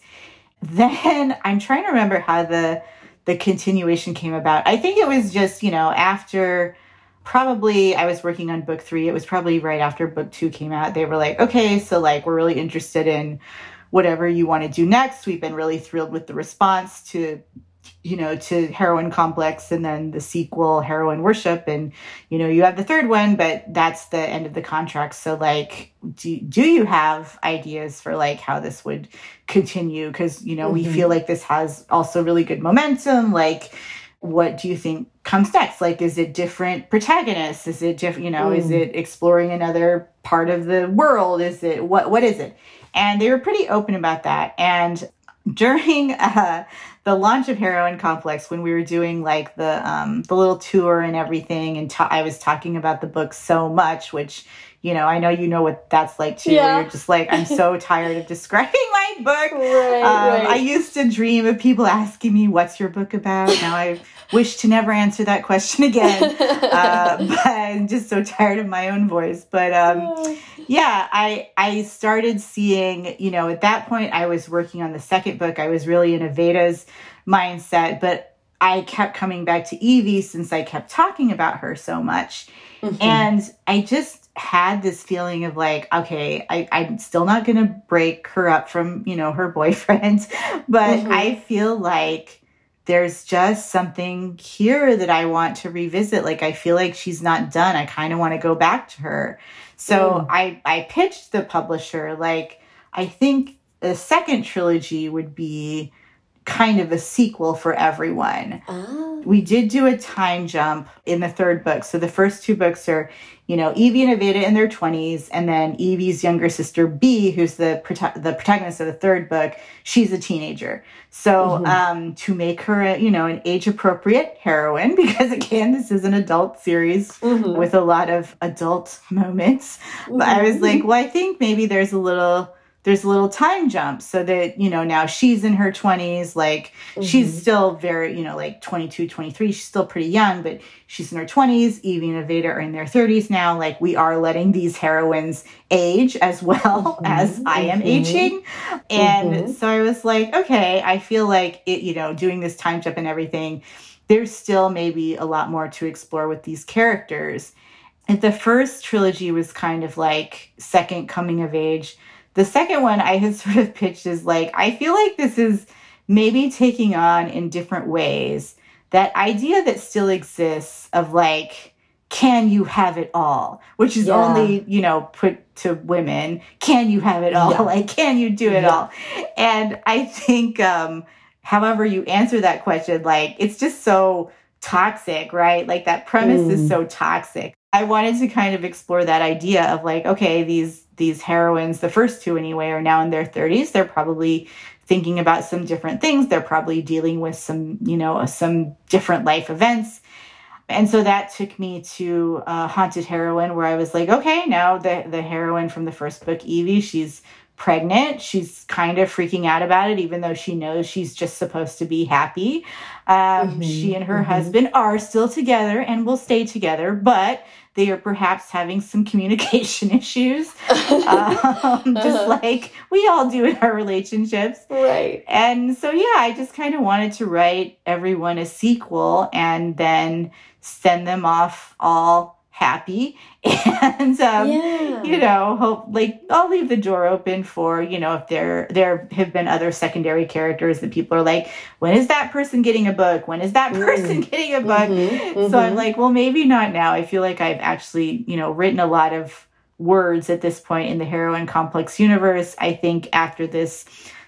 Then I'm trying to remember how the the continuation came about. I think it was just you know after probably I was working on book three. It was probably right after book two came out. They were like, okay, so like we're really interested in whatever you want to do next. We've been really thrilled with the response to you know, to heroine Complex and then the sequel, heroine Worship. And, you know, you have the third one, but that's the end of the contract. So, like, do, do you have ideas for like how this would continue? Because, you know, mm-hmm. we feel like this has also really good momentum. Like, what do you think comes next? Like, is it different protagonists? Is it different, you know, mm. is it exploring another part of the world? Is it what, what is it? And they were pretty open about that. And during uh, the launch of Heroine Complex, when we were doing like the um, the little tour and everything, and ta- I was talking about the book so much, which you know, I know you know what that's like too. Yeah. Where you're just like, I'm so tired of describing my book. Right, um, right. I used to dream of people asking me, "What's your book about?" Now I wish to never answer that question again. uh, but I'm just so tired of my own voice. But um, yeah, I I started seeing. You know, at that point, I was working on the second book. I was really in Aveda's mindset, but I kept coming back to Evie since I kept talking about her so much. Mm-hmm. And I just had this feeling of like, okay, I, I'm still not going to break her up from, you know, her boyfriend, but mm-hmm. I feel like there's just something here that I want to revisit. Like, I feel like she's not done. I kind of want to go back to her. So mm. I, I pitched the publisher, like, I think the second trilogy would be kind of a sequel for everyone. Oh. We did do a time jump in the third book. So the first two books are, you know, Evie and Aveda in their 20s, and then Evie's younger sister B, who's the the protagonist of the third book, she's a teenager. So mm-hmm. um, to make her, a, you know, an age appropriate heroine, because again, this is an adult series mm-hmm. with a lot of adult moments. Mm-hmm. I was mm-hmm. like, well, I think maybe there's a little there's a little time jump so that you know now she's in her 20s like mm-hmm. she's still very you know like 22 23 she's still pretty young but she's in her 20s evie and aveda are in their 30s now like we are letting these heroines age as well mm-hmm. as i am mm-hmm. aging and mm-hmm. so i was like okay i feel like it you know doing this time jump and everything there's still maybe a lot more to explore with these characters and the first trilogy was kind of like second coming of age the second one I had sort of pitched is like, I feel like this is maybe taking on in different ways that idea that still exists of like, can you have it all? Which is yeah. only, you know, put to women. Can you have it all? Yeah. Like, can you do it yeah. all? And I think, um, however you answer that question, like, it's just so toxic, right? Like, that premise mm. is so toxic. I wanted to kind of explore that idea of like, okay, these these heroines, the first two anyway, are now in their 30s. They're probably thinking about some different things. They're probably dealing with some, you know, some different life events. And so that took me to uh, Haunted Heroine, where I was like, okay, now the the heroine from the first book, Evie, she's pregnant. She's kind of freaking out about it, even though she knows she's just supposed to be happy. Um, mm-hmm, she and her mm-hmm. husband are still together and will stay together, but they are perhaps having some communication issues, um, just uh-huh. like we all do in our relationships. Right. And so, yeah, I just kind of wanted to write everyone a sequel and then send them off all happy and um, yeah. you know hope like i'll leave the door open for you know if there there have been other secondary characters that people are like when is that person getting a book when is that person mm. getting a book mm-hmm. Mm-hmm. so i'm like well maybe not now i feel like i've actually you know written a lot of words at this point in the heroine complex universe i think after this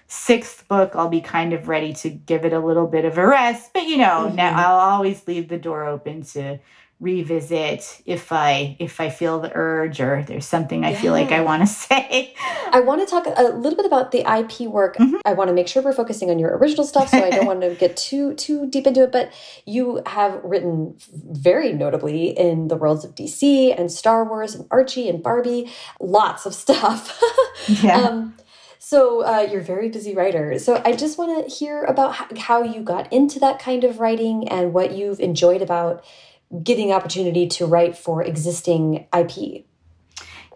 sixth book i'll be kind of ready to give it a little bit of a rest but you know mm-hmm. now i'll always leave the door open to revisit if I if I feel the urge or there's something I yeah. feel like I want to say. I want to talk a little bit about the IP work. Mm -hmm. I want to make sure we're focusing on your original stuff, so I don't want to get too too deep into it. But you have written very notably in the worlds of DC and Star Wars and Archie and Barbie, lots of stuff. yeah. Um, so uh, you're a very busy writer. So I just want to hear about how you got into that kind of writing and what you've enjoyed about getting opportunity to write for existing IP?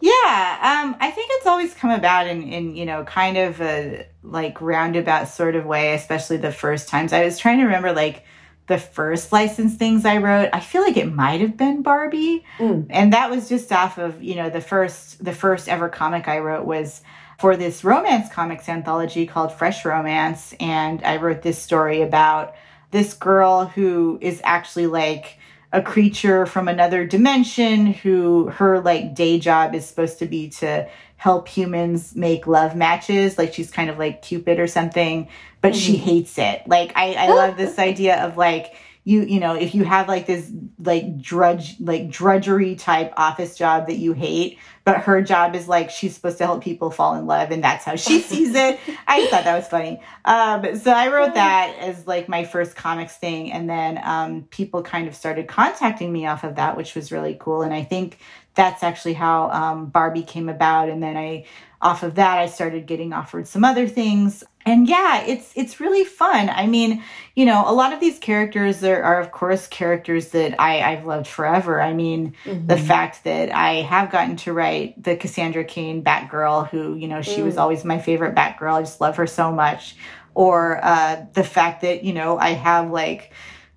Yeah, um, I think it's always come about in, in, you know, kind of a like roundabout sort of way, especially the first times. I was trying to remember like the first licensed things I wrote. I feel like it might have been Barbie, mm. and that was just off of you know the first the first ever comic I wrote was for this romance comics anthology called Fresh Romance, and I wrote this story about this girl who is actually like a creature from another dimension who her like day job is supposed to be to help humans make love matches like she's kind of like cupid or something but mm-hmm. she hates it like i i love this idea of like you you know if you have like this like drudge like drudgery type office job that you hate but her job is like she's supposed to help people fall in love and that's how she sees it. I thought that was funny. Um, so i wrote that as like my first comics thing and then um, people kind of started contacting me off of that which was really cool and i think that's actually how um, barbie came about and then i off of that i started getting offered some other things and yeah it's it's really fun i mean you know a lot of these characters are, are of course characters that i i've loved forever i mean mm-hmm. the fact that i have gotten to write the cassandra cain batgirl who you know she mm. was always my favorite batgirl i just love her so much or uh, the fact that you know i have like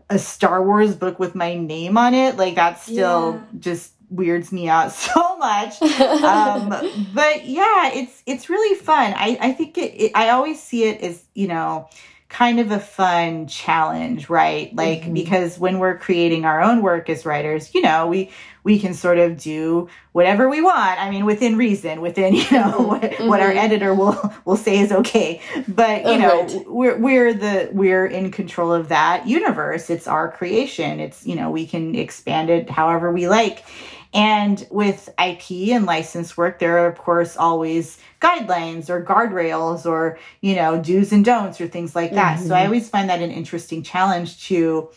a star wars book with my name on it like that's still yeah. just weirds me out so much. um, but yeah, it's it's really fun. I I think it, it, I always see it as you know kind of a fun challenge, right? Like mm-hmm. because when we're creating our own work as writers, you know, we we can sort of do whatever we want. I mean, within reason, within you know mm-hmm. what, mm-hmm. what our editor will will say is okay. But you oh, know, right. we're we're the we're in control of that universe. It's our creation. It's you know we can expand it however we like. And with IP and license work, there are, of course, always guidelines or guardrails or, you know, do's and don'ts or things like that. Mm-hmm. So I mm-hmm. always find that an interesting challenge to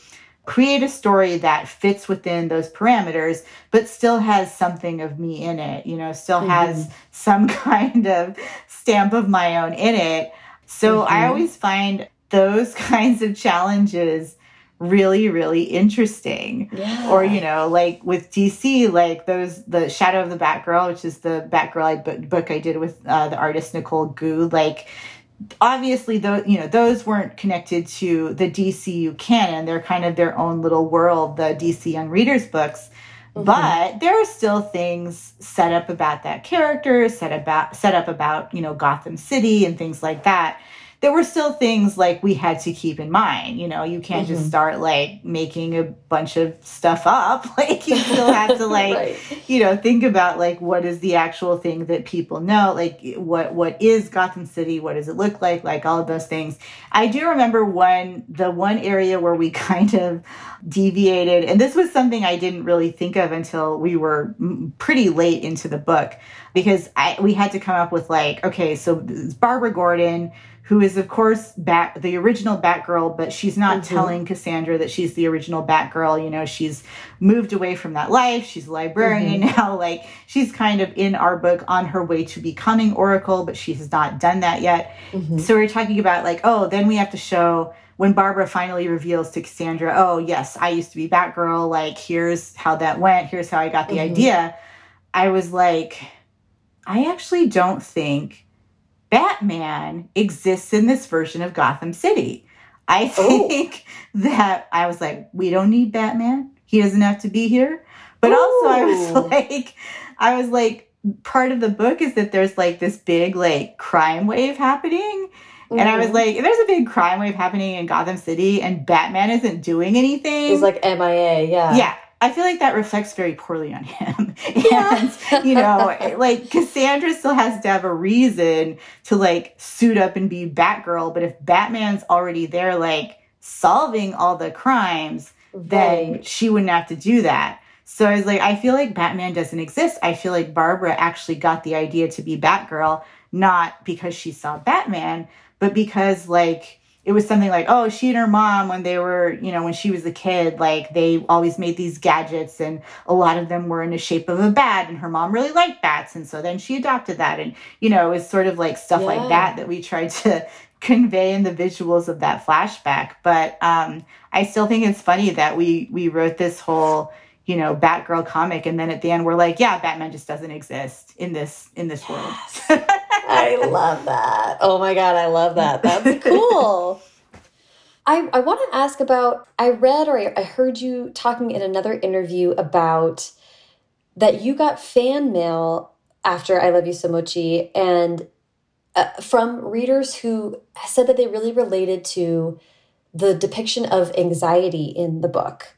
create a story that fits within those parameters, but still has something of me in it, you know, still mm-hmm. has some kind of stamp of my own in it. So mm-hmm. I always find those kinds of challenges really really interesting yeah. or you know like with dc like those the shadow of the batgirl which is the batgirl I, book i did with uh, the artist nicole goux like obviously those you know those weren't connected to the dcu canon they're kind of their own little world the dc young readers books mm-hmm. but there are still things set up about that character set about set up about you know gotham city and things like that there were still things like we had to keep in mind. You know, you can't mm-hmm. just start like making a bunch of stuff up. Like you still have to like, right. you know, think about like what is the actual thing that people know, like what what is Gotham City, what does it look like, like all of those things. I do remember one the one area where we kind of deviated, and this was something I didn't really think of until we were pretty late into the book because I we had to come up with like, okay, so Barbara Gordon who is of course Bat the original Batgirl, but she's not mm-hmm. telling Cassandra that she's the original Batgirl. You know, she's moved away from that life. She's a librarian mm-hmm. now. Like she's kind of in our book on her way to becoming Oracle, but she has not done that yet. Mm-hmm. So we're talking about like, oh, then we have to show when Barbara finally reveals to Cassandra, oh yes, I used to be Batgirl. Like here's how that went. Here's how I got the mm-hmm. idea. I was like, I actually don't think Batman exists in this version of Gotham City. I oh. think oh. that I was like, we don't need Batman. He doesn't have to be here. But Ooh. also I was like, I was like, part of the book is that there's like this big like crime wave happening. Mm. And I was mm-hmm. like, there's a big crime wave happening in Gotham City and Batman isn't doing anything. He's like MIA, yeah. Yeah. I feel like that reflects very poorly on him. and, you know, like Cassandra still has to have a reason to like suit up and be Batgirl. But if Batman's already there, like solving all the crimes, right. then she wouldn't have to do that. So I was like, I feel like Batman doesn't exist. I feel like Barbara actually got the idea to be Batgirl, not because she saw Batman, but because like it was something like, oh, she and her mom, when they were, you know, when she was a kid, like they always made these gadgets and a lot of them were in the shape of a bat and her mom really liked bats. And so then she adopted that. And, you know, it was sort of like stuff yeah. like that that we tried to convey in the visuals of that flashback. But um, I still think it's funny that we we wrote this whole, you know, Batgirl comic and then at the end we're like, yeah, Batman just doesn't exist in this in this yes. world. I love that. Oh my God, I love that. That's cool. I, I want to ask about I read or I heard you talking in another interview about that you got fan mail after I Love You So Mochi and uh, from readers who said that they really related to the depiction of anxiety in the book.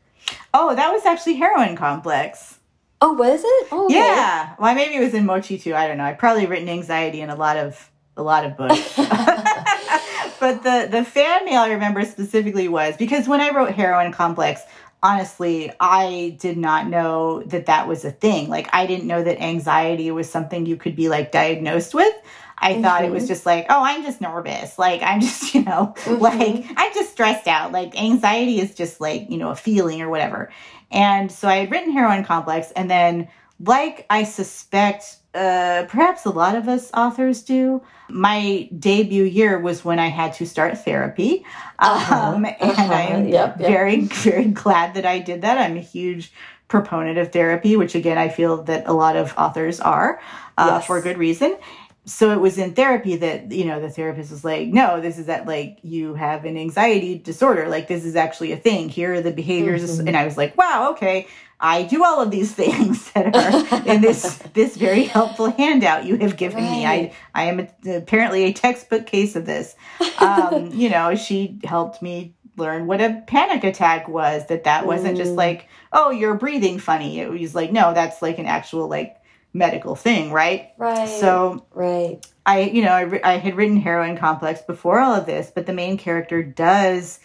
Oh, that was actually heroine complex. Oh, was it? Oh, okay. yeah. Well, maybe it was in Mochi too. I don't know. I've probably written anxiety in a lot of a lot of books. but the the fan mail I remember specifically was because when I wrote Heroine Complex, honestly, I did not know that that was a thing. Like I didn't know that anxiety was something you could be like diagnosed with. I mm-hmm. thought it was mm-hmm. just like, oh, I'm just nervous. Like, I'm just, you know, mm-hmm. like, I'm just stressed out. Like, anxiety is just like, you know, a feeling or whatever. And so I had written Heroine Complex, and then, like I suspect uh, perhaps a lot of us authors do, my debut year was when I had to start therapy. Uh-huh. Um, and uh-huh. I am yep, yep. very, very glad that I did that. I'm a huge proponent of therapy, which again, I feel that a lot of authors are uh, yes. for good reason so it was in therapy that you know the therapist was like no this is that like you have an anxiety disorder. Like this is actually a thing. Here are the behaviors. Mm-hmm. and i was like wow okay. I do all of these things that are in this this very helpful handout you have given right. me. I i am a, apparently a textbook case of this. Um you know she helped me learn what a panic attack was that that wasn't just mm. like oh you're breathing funny. It was like no that's like an actual like medical thing, right? Right. So, right. I, you know, I, I had written Heroine Complex before all of this, but the main character does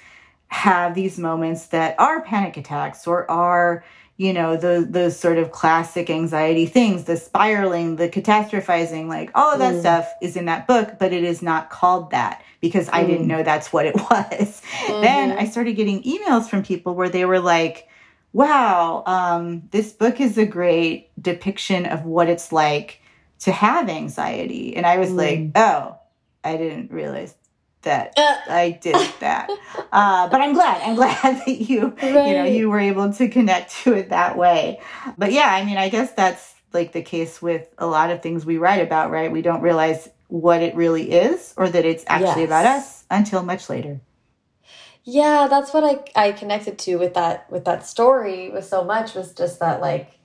have these moments that are panic attacks or are, you know, those those sort of classic anxiety things, the spiraling, the catastrophizing, like all of that mm. stuff is in that book, but it is not called that because mm. I didn't mm. know that's what it was. Mm-hmm. Then I started getting emails from people where they were like, wow, um, this book is a great depiction of what it's like to have anxiety. And I was mm. like, oh, I didn't realize that uh. I did that. Uh, but I'm glad. I'm glad that you, right. you know, you were able to connect to it that way. But yeah, I mean, I guess that's like the case with a lot of things we write about, right? We don't realize what it really is or that it's actually yes. about us until much later. Yeah, that's what I I connected to with that with that story was so much was just that like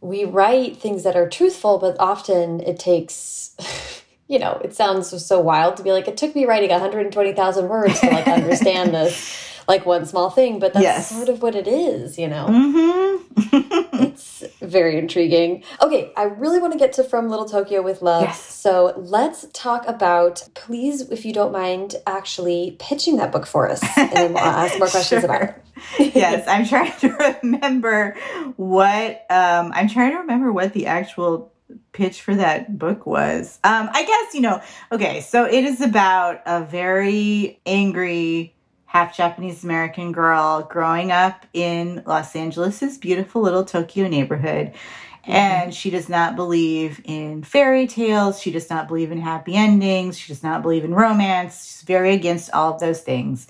we write things that are truthful, but often it takes you know, it sounds so wild to be like, it took me writing 120,000 words to like understand this like one small thing, but that's yes. sort of what it is, you know? Mm -hmm. very intriguing. Okay, I really want to get to From Little Tokyo with Love. Yes. So let's talk about, please, if you don't mind, actually pitching that book for us. And then we'll ask more questions sure. about it. yes, I'm trying to remember what, um, I'm trying to remember what the actual pitch for that book was. Um, I guess, you know, okay, so it is about a very angry half Japanese American girl growing up in Los Angeles's beautiful little Tokyo neighborhood. Mm-hmm. And she does not believe in fairy tales. She does not believe in happy endings. She does not believe in romance. She's very against all of those things.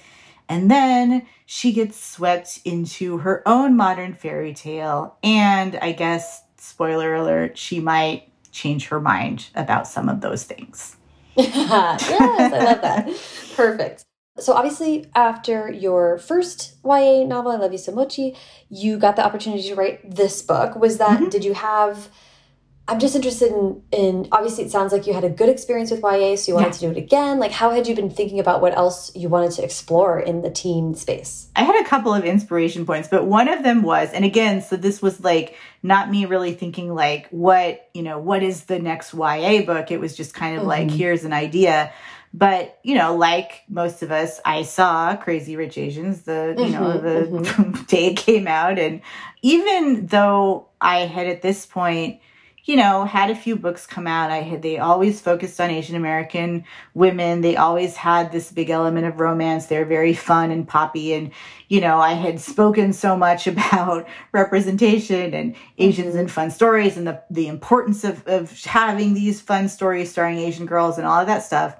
And then she gets swept into her own modern fairy tale. And I guess, spoiler alert, she might change her mind about some of those things. yes, I love that. Perfect. So obviously, after your first YA novel, I Love You So Mochi, you got the opportunity to write this book. Was that, mm -hmm. did you have, I'm just interested in, in, obviously it sounds like you had a good experience with YA, so you wanted yeah. to do it again. Like how had you been thinking about what else you wanted to explore in the teen space? I had a couple of inspiration points, but one of them was, and again, so this was like not me really thinking like, what, you know, what is the next YA book? It was just kind of mm -hmm. like, mm-hmm. here's an idea But, you know, like most of us, I saw Crazy Rich Asians the, you know, Mhm, the day it came out. And even though I had at this point, you know, had a few books come out. I had they always focused on Asian American women. They always had this big element of romance. They're very fun and poppy. And, you know, I had spoken so much about representation and Asians and fun stories and the, the importance of, of having these fun stories starring Asian girls and all of that stuff.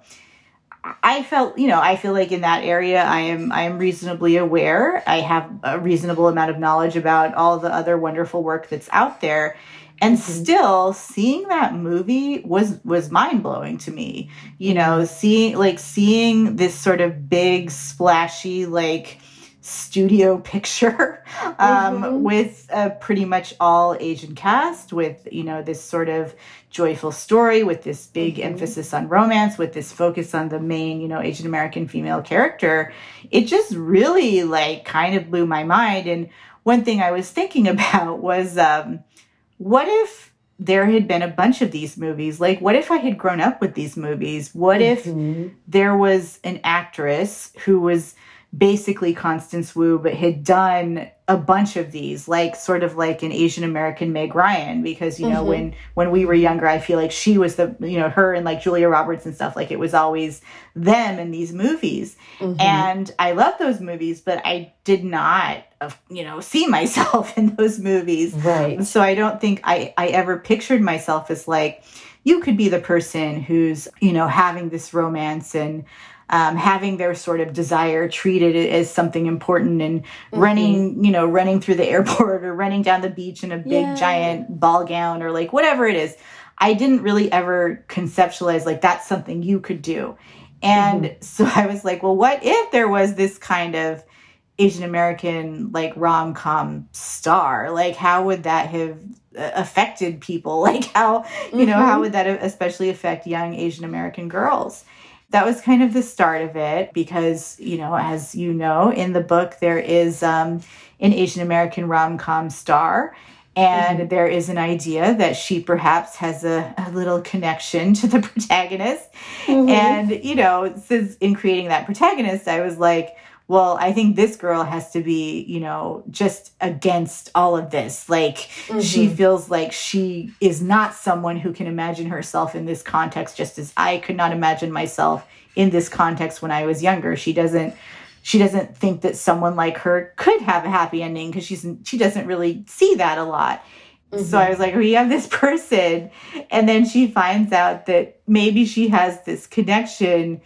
I felt, you know, I feel like in that area I am I am reasonably aware. I have a reasonable amount of knowledge about all the other wonderful work that's out there. And still seeing that movie was was mind-blowing to me. You know, seeing like seeing this sort of big splashy like studio picture um, Mhm. with a pretty much all Asian cast, with you know this sort of joyful story, with this big Mhm. emphasis on romance, with this focus on the main you know Asian American female character. It just really like kind of blew my mind. And one thing I was thinking about was, um, what if there had been a bunch of these movies? Like, what if I had grown up with these movies? What if Mhm. there was an actress who was basically Constance Wu, but had done a bunch of these, like sort of like an Asian American Meg Ryan, because you know Mhm. when when we were younger, I feel like she was the you know her and like Julia Roberts and stuff. Like it was always them in these movies, Mhm. and I love those movies, but I did not uh, you know see myself in those movies. right. So I don't think I, I ever pictured myself as like, you could be the person who's, you know, having this romance and um, having their sort of desire treated as something important and running, you know, running through the airport or running down the beach in a big Yeah. giant ball gown or like whatever it is. I didn't really ever conceptualize like that's something you could do. And so I was like, well, what if there was this kind of Asian American like rom com star? Like, how would that have uh, affected people? Like, how, you know, how Mhm. would that especially affect young Asian American girls? That was kind of the start of it because, you know, as you know, in the book, there is um, an Asian American rom com star. And there is an idea that she perhaps has a, a little connection to the protagonist. Mhm. And, you know, since in creating that protagonist, I was like, well, I think this girl has to be, you know, just against all of this. Like, she Mhm. feels like she is not someone who can imagine herself in this context, just as I could not imagine myself in this context when I was younger. She doesn't. She doesn't think that someone like her could have a happy ending because she's she doesn't really see that a lot. So I was like, we have this person. And then she finds out that maybe she has this connection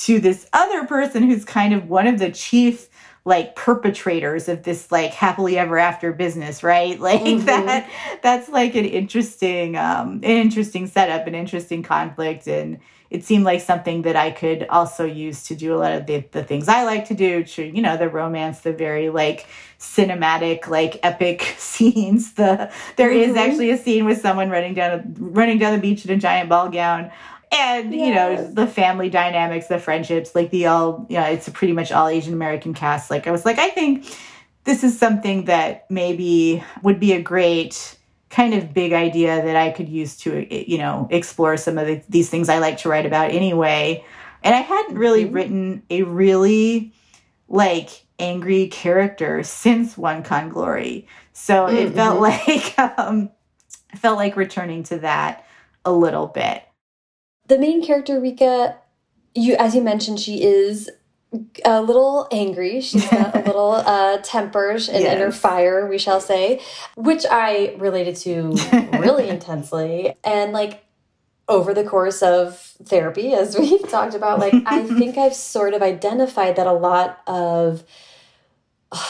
to this other person who's kind of one of the chief like perpetrators of this like happily ever after business, right? Like Mhm. that that's like an interesting um an interesting setup, an interesting conflict and it seemed like something that I could also use to do a lot of the, the things I like to do, to, you know, the romance, the very like cinematic, like epic scenes. The there is Mhm. actually a scene with someone running down a, running down the beach in a giant ball gown. And you know the family dynamics, the friendships, like the all, yeah, it's a pretty much all Asian American cast. Like I was like, I think this is something that maybe would be a great kind of big idea that I could use to, you know, explore some of the, these things I like to write about anyway. And I hadn't really Mhm. written a really like angry character since One Con Glory. So it Mhm. felt like um felt like returning to that a little bit. The main character, Rika, you as you mentioned, she is a little angry. She's got a little uh, temper and inner fire, we shall say, which I related to really intensely. And like over the course of therapy, as we've talked about, like I think I've sort of identified that a lot of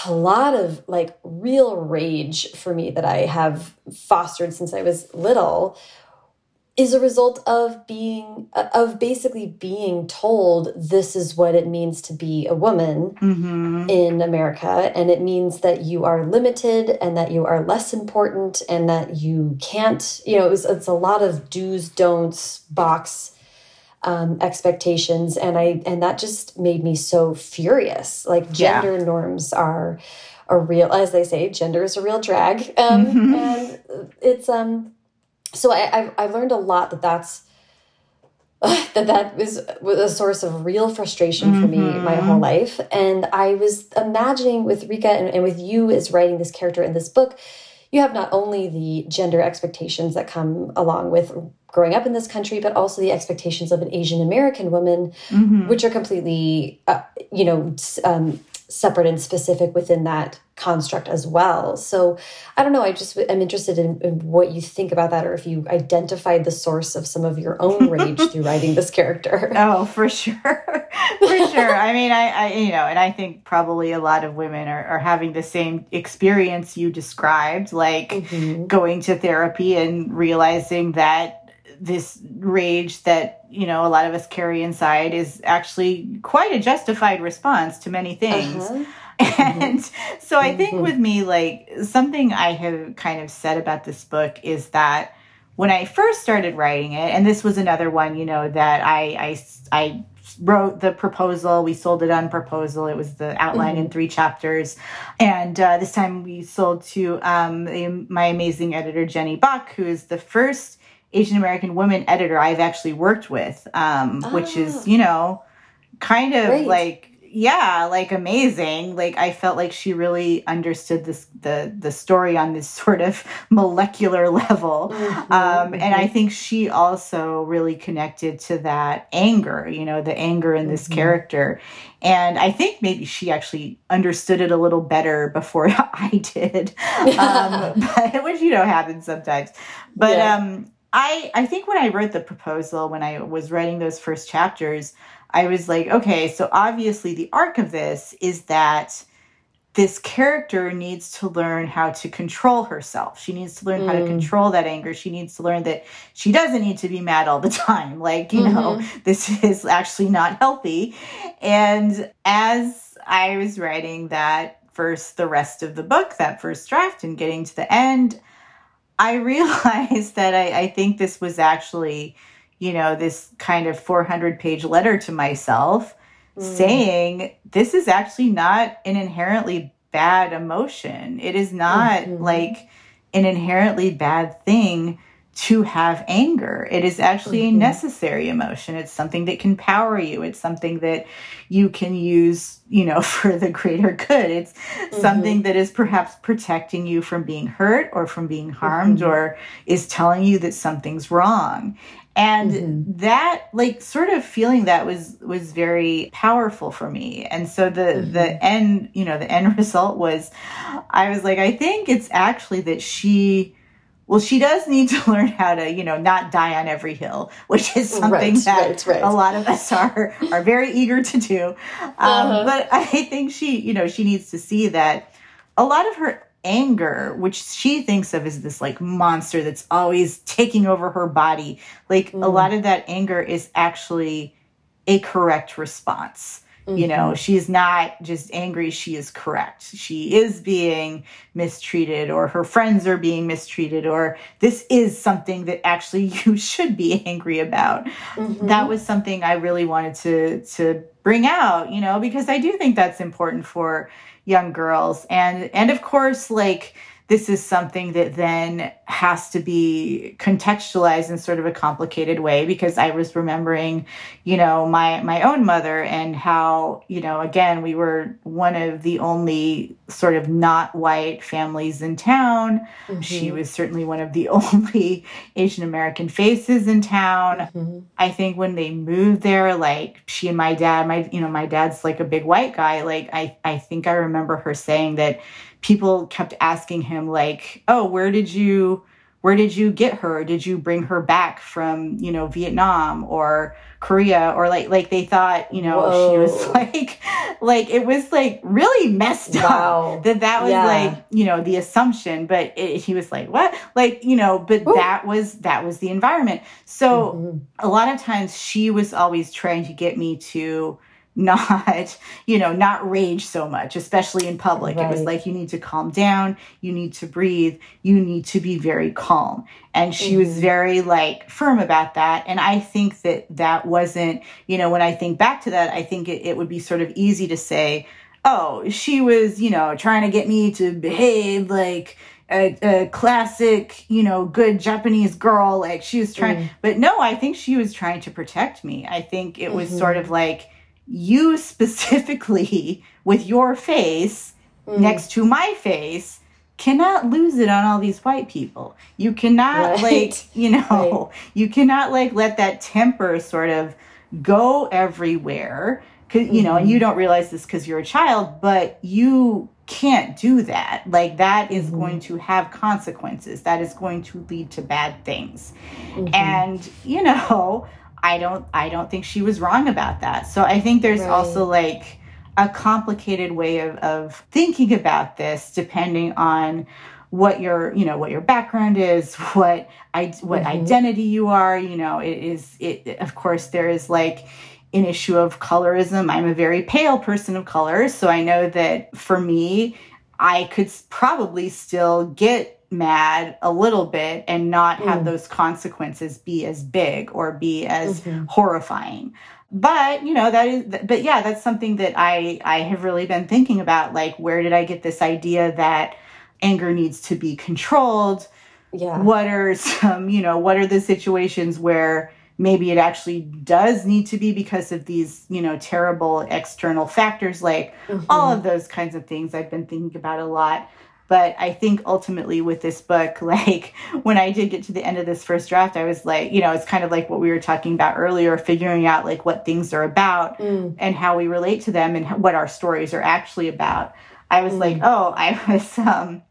a lot of like real rage for me that I have fostered since I was little is a result of being of basically being told this is what it means to be a woman hmm in America. And it means that you are limited and that you are less important and that you can't you know it's, it's a lot of do's don'ts box um, expectations. And I and that just made me so furious. Like Yeah. gender norms are a real as they say gender is a real drag. Um, Mhm. and it's um so I, I've, I've learned a lot that that's that that was, was a source of real frustration mm -hmm. for me my whole mm-hmm. life. And I was imagining with Rika and, and with you as writing this character in this book, you have not only the gender expectations that come along with growing up in this country, but also the expectations of an Asian American woman, mm -hmm. which are completely, uh, you know, um, separate and specific within that construct as well. So I don't know. I just am interested in, in, what you think about that, or if you identified the source of some of your own rage through writing this character. Oh, for sure, for sure. I mean, I, I, you know, and I think probably a lot of women are, are having the same experience you described, like mm -hmm. going to therapy and realizing that this rage that you know a lot of us carry inside is actually quite a justified response to many things uh-huh. and mm-hmm. so i think mm-hmm. with me like something i have kind of said about this book is that when i first started writing it and this was another one you know that i i, I wrote the proposal we sold it on proposal it was the outline mm-hmm. in three chapters and uh, this time we sold to um, my amazing editor jenny bak who is the first Asian American woman editor I've actually worked with, um, oh. which is, ah. you know, kind of Great. like yeah like amazing like i felt like she really understood this the the story on this sort of molecular level mm-hmm, um, and i mm-hmm. think she also really connected to that anger you know the anger in this mm-hmm. character and i think maybe she actually understood it a little better before i did um, but which you know happens sometimes but yeah. um I I think when I wrote the proposal when I was writing those first chapters, I was like, okay, so obviously the arc of this is that this character needs to learn how to control herself. She needs to learn mm. how to mm. control that anger. She needs to learn that she doesn't need to be mad all the time. Like, you mm-hmm. know, this is actually not healthy. And as I was writing that first, the rest of the book, that first draft, and getting to the end, I realized that I, I think this was actually, you know, this kind of 400 page letter to myself mm. saying this is actually not an inherently bad emotion. It is not mm-hmm. like an inherently bad thing to have anger. It is actually mm-hmm. a necessary emotion. It's something that can power you. It's something that you can use, you know, for the greater good. It's mm-hmm. something that is perhaps protecting you from being hurt or from being harmed mm-hmm. or is telling you that something's wrong. And mm-hmm. that like sort of feeling that was was very powerful for me. And so the the mm-hmm. end, you know, the end result was I was like I think it's actually that she well, she does need to learn how to, you know, not die on every hill, which is something right, that right, right. a lot of us are are very eager to do. Um, uh-huh. But I think she, you know, she needs to see that a lot of her anger, which she thinks of as this like monster that's always taking over her body, like mm. a lot of that anger is actually a correct response. Mm-hmm. You know, mm-hmm. she's not just angry, she is correct. She is being mistreated, or her friends are being mistreated, or this is something that actually you should be angry about. Mm-hmm. That was something I really wanted to to bring out, you know, because I do think that's important for young girls. And and of course, like this is something that then has to be contextualized in sort of a complicated way because I was remembering, you know, my my own mother and how, you know, again, we were one of the only sort of not white families in town. Mm-hmm. She was certainly one of the only Asian American faces in town. Mm-hmm. I think when they moved there, like she and my dad, my you know, my dad's like a big white guy. Like I I think I remember her saying that people kept asking him like, "Oh, where did you where did you get her? Did you bring her back from, you know, Vietnam or Korea or like like they thought, you know, Whoa. she was like like it was like really messed wow. up that that was yeah. like, you know, the assumption, but it, he was like, "What?" Like, you know, but Ooh. that was that was the environment. So mm-hmm. a lot of times she was always trying to get me to not you know not rage so much especially in public right. it was like you need to calm down you need to breathe you need to be very calm and she mm-hmm. was very like firm about that and i think that that wasn't you know when i think back to that i think it, it would be sort of easy to say oh she was you know trying to get me to behave like a, a, classic, you know, good Japanese girl. Like she was trying, mm. but no, I think she was trying to protect me. I think it was mm-hmm. sort of like you specifically with your face mm. next to my face cannot lose it on all these white people. You cannot right. like, you know, right. you cannot like let that temper sort of go everywhere. Cause, you know, and you mm-hmm. don't realize this because you're a child, but you can't do that. Like that is mm-hmm. going to have consequences. That is going to lead to bad things. Mm-hmm. And, you know, I don't I don't think she was wrong about that. So I think there's right. also like a complicated way of, of thinking about this depending on what your you know what your background is what i what mm-hmm. identity you are you know it is it of course there is like an issue of colorism i'm a very pale person of color so i know that for me i could probably still get mad a little bit and not have mm. those consequences be as big or be as mm-hmm. horrifying but you know that is but yeah that's something that i i have really been thinking about like where did i get this idea that anger needs to be controlled yeah what are some you know what are the situations where maybe it actually does need to be because of these you know terrible external factors like mm-hmm. all of those kinds of things i've been thinking about a lot but I think ultimately with this book, like when I did get to the end of this first draft, I was like, you know, it's kind of like what we were talking about earlier, figuring out like what things are about mm. and how we relate to them and what our stories are actually about. I was mm. like, oh, I was, um,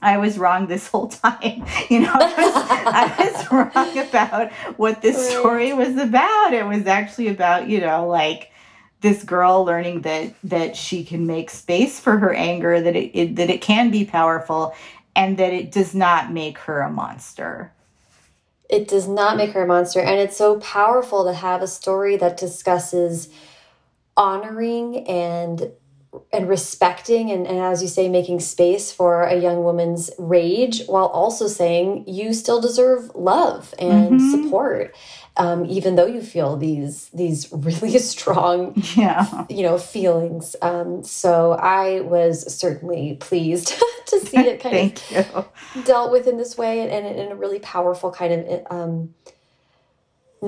I was wrong this whole time. You know, I was, I was wrong about what this story was about. It was actually about, you know, like this girl learning that that she can make space for her anger that it, it, that it can be powerful and that it does not make her a monster. It does not make her a monster and it's so powerful to have a story that discusses honoring and and respecting and, and as you say making space for a young woman's rage while also saying you still deserve love and mm -hmm. support um, even though you feel these these really strong yeah. you know feelings um, so i was certainly pleased to see it kind of you. dealt with in this way and, and, in a really powerful kind of um,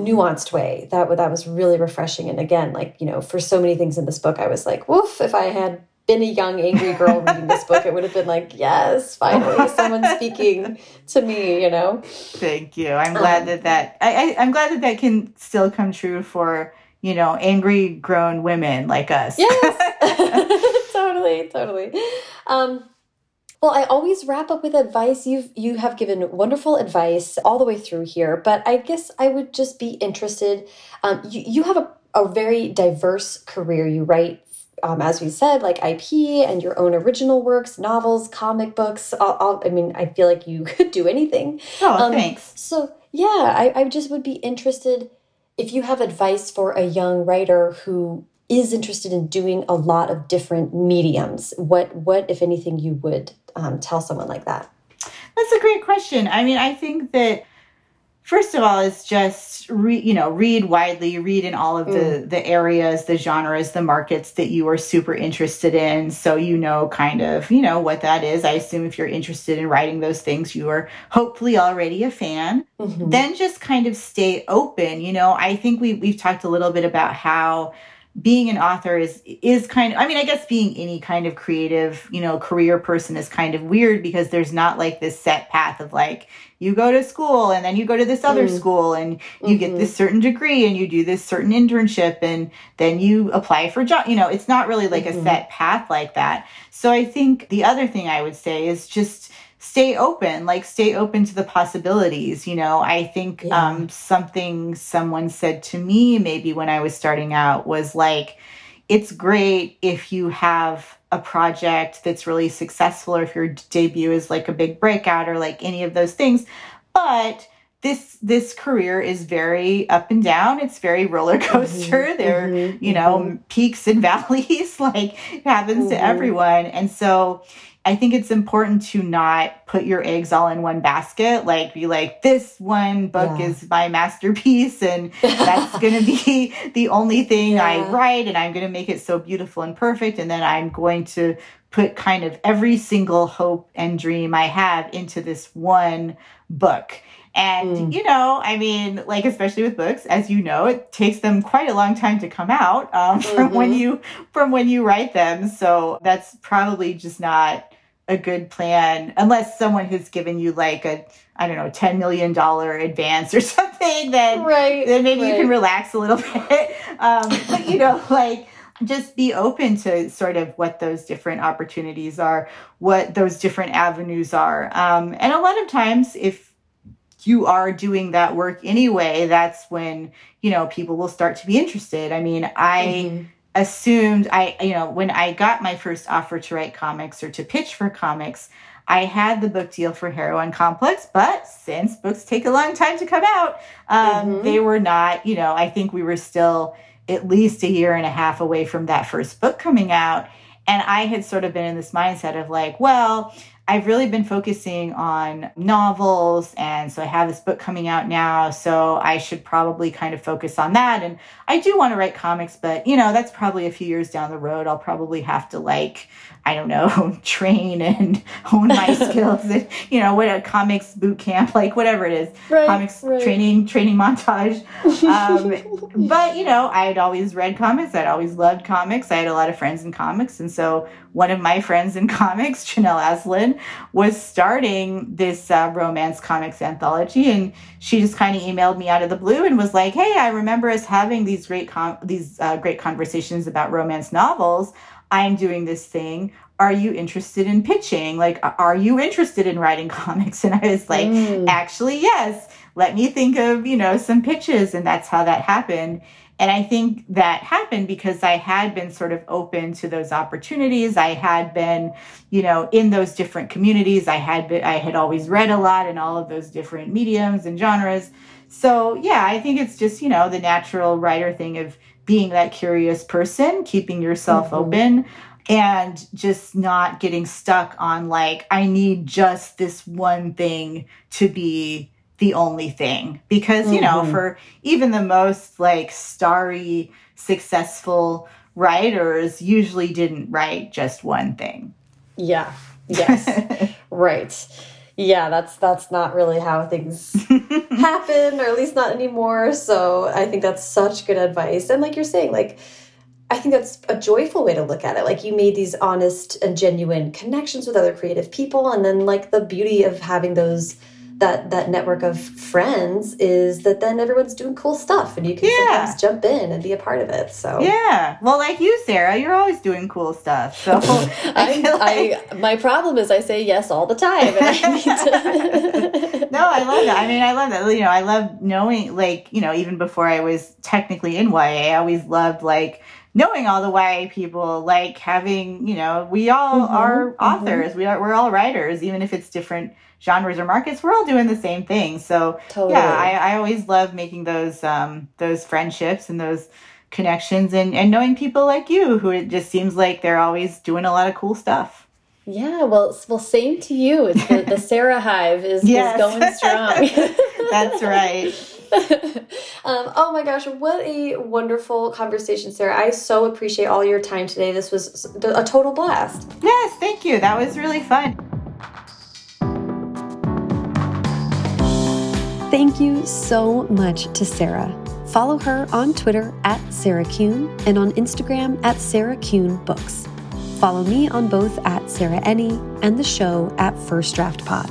nuanced way that that was really refreshing and again like you know for so many things in this book i was like woof if i had been a young angry girl reading this book, it would have been like, yes, finally someone speaking to me, you know. Thank you. I'm glad um, that that I, I I'm glad that that can still come true for you know angry grown women like us. Yes, totally, totally. Um, well, I always wrap up with advice. You've you have given wonderful advice all the way through here, but I guess I would just be interested. Um, you, you have a, a very diverse career. You write um, as we said, like IP and your own original works, novels, comic books. All, all, I mean, I feel like you could do anything. Oh, um, thanks. So, yeah, I, I just would be interested if you have advice for a young writer who is interested in doing a lot of different mediums. What, what if anything, you would um, tell someone like that? That's a great question. I mean, I think that first of all is just read you know read widely read in all of the mm. the areas the genres the markets that you are super interested in so you know kind of you know what that is i assume if you're interested in writing those things you are hopefully already a fan mm-hmm. then just kind of stay open you know i think we we've talked a little bit about how being an author is is kind of i mean i guess being any kind of creative you know career person is kind of weird because there's not like this set path of like you go to school and then you go to this other mm. school and you mm-hmm. get this certain degree and you do this certain internship and then you apply for job you know it's not really like mm-hmm. a set path like that so i think the other thing i would say is just stay open like stay open to the possibilities you know i think yeah. um, something someone said to me maybe when i was starting out was like it's great if you have a project that's really successful or if your debut is like a big breakout or like any of those things but this this career is very up and down it's very roller mm-hmm. coaster mm-hmm, there mm-hmm, you know mm-hmm. peaks and valleys like happens to mm-hmm. everyone and so I think it's important to not put your eggs all in one basket. Like, be like, this one book yeah. is my masterpiece, and that's going to be the only thing yeah. I write, and I'm going to make it so beautiful and perfect. And then I'm going to put kind of every single hope and dream I have into this one book. And, mm. you know, I mean, like, especially with books, as you know, it takes them quite a long time to come out um, from mm-hmm. when you from when you write them. So that's probably just not a good plan unless someone has given you like a I don't know, $10 million advance or something, then, right, then maybe right. you can relax a little bit. Um, but, you know, like, just be open to sort of what those different opportunities are, what those different avenues are. Um, and a lot of times, if you are doing that work anyway, that's when, you know, people will start to be interested. I mean, I mm-hmm. Assumed I, you know, when I got my first offer to write comics or to pitch for comics, I had the book deal for Heroine Complex, but since books take a long time to come out, um, mm-hmm. they were not, you know, I think we were still at least a year and a half away from that first book coming out. And I had sort of been in this mindset of like, well, I've really been focusing on novels. And so I have this book coming out now. So I should probably kind of focus on that. And I do want to write comics, but you know, that's probably a few years down the road. I'll probably have to like, I don't know, train and hone my skills and, you know, what a comics boot camp, like whatever it is, right, comics right. training, training montage. Um, but, you know, I had always read comics. I'd always loved comics. I had a lot of friends in comics. And so one of my friends in comics, Janelle Asselin, was starting this uh, romance comics anthology. And she just kind of emailed me out of the blue and was like, hey, I remember us having these great, com- these uh, great conversations about romance novels. I'm doing this thing. Are you interested in pitching? Like, are you interested in writing comics? And I was like, mm. actually, yes. Let me think of, you know, some pitches. And that's how that happened. And I think that happened because I had been sort of open to those opportunities. I had been, you know, in those different communities. I had been, I had always read a lot in all of those different mediums and genres. So yeah, I think it's just, you know, the natural writer thing of being that curious person, keeping yourself mm-hmm. open and just not getting stuck on like, I need just this one thing to be the only thing. Because, mm-hmm. you know, mm-hmm. for even the most like starry, successful writers usually didn't write just one thing. Yeah. Yes. right yeah that's that's not really how things happen or at least not anymore so i think that's such good advice and like you're saying like i think that's a joyful way to look at it like you made these honest and genuine connections with other creative people and then like the beauty of having those that that network of friends is that then everyone's doing cool stuff and you can yeah. sometimes jump in and be a part of it. So yeah, well, like you, Sarah, you're always doing cool stuff. So I, like... I, my problem is I say yes all the time. I no, I love that. I mean, I love that. You know, I love knowing, like, you know, even before I was technically in YA, I always loved like knowing all the YA people, like having, you know, we all mm -hmm, are mm-hmm. authors. Mm -hmm. We are we're all writers, even if it's different genres or markets, we're all doing the same thing. So totally. yeah, I, I always love making those um, those friendships and those connections and, and knowing people like you who it just seems like they're always doing a lot of cool stuff. Yeah, well, well, same to you. It's the, the Sarah Hive is, yes. is going strong. That's right. um, oh my gosh, what a wonderful conversation, Sarah. I so appreciate all your time today. This was a total blast. Yes, thank you. That was really fun. Thank you so much to Sarah. Follow her on Twitter at Sarah Kuhn and on Instagram at Sarah Kuhn Books. Follow me on both at Sarah Enni and the show at First Draft Pod.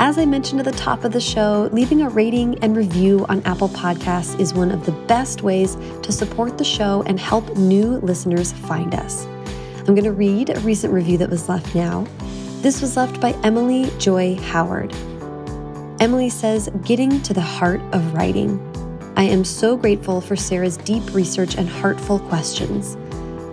As I mentioned at the top of the show, leaving a rating and review on Apple Podcasts is one of the best ways to support the show and help new listeners find us. I'm going to read a recent review that was left now. This was left by Emily Joy Howard. Emily says, getting to the heart of writing. I am so grateful for Sarah's deep research and heartful questions.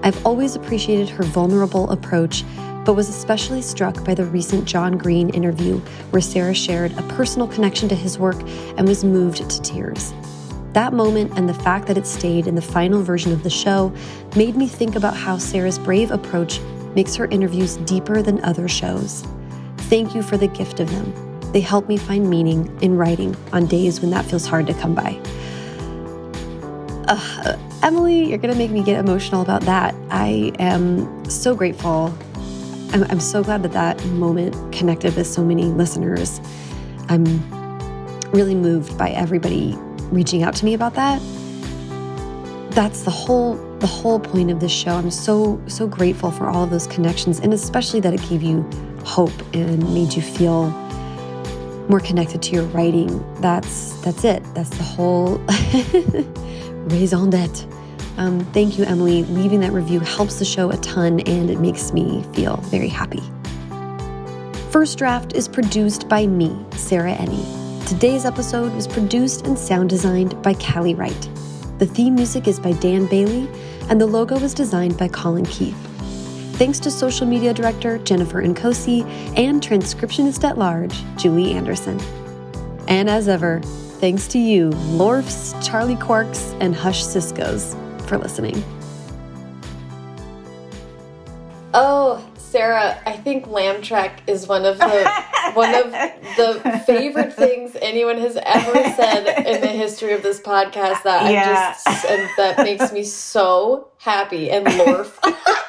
I've always appreciated her vulnerable approach, but was especially struck by the recent John Green interview where Sarah shared a personal connection to his work and was moved to tears. That moment and the fact that it stayed in the final version of the show made me think about how Sarah's brave approach makes her interviews deeper than other shows. Thank you for the gift of them. They help me find meaning in writing on days when that feels hard to come by. Uh, Emily, you're going to make me get emotional about that. I am so grateful. I'm, I'm so glad that that moment connected with so many listeners. I'm really moved by everybody reaching out to me about that. That's the whole the whole point of this show. I'm so so grateful for all of those connections and especially that it gave you hope and made you feel more connected to your writing. That's that's it. That's the whole raison d'etre. Um, thank you, Emily. Leaving that review helps the show a ton and it makes me feel very happy. First Draft is produced by me, Sarah Enni. Today's episode was produced and sound designed by Callie Wright. The theme music is by Dan Bailey, and the logo was designed by Colin Keith. Thanks to social media director Jennifer Nkosi and transcriptionist at large, Julie Anderson. And as ever, thanks to you, Lorfs, Charlie Quarks, and Hush Ciscos, for listening. Oh, Sarah, I think lamb track is one of the one of the favorite things anyone has ever said in the history of this podcast that yeah. I just and that makes me so happy and lorf.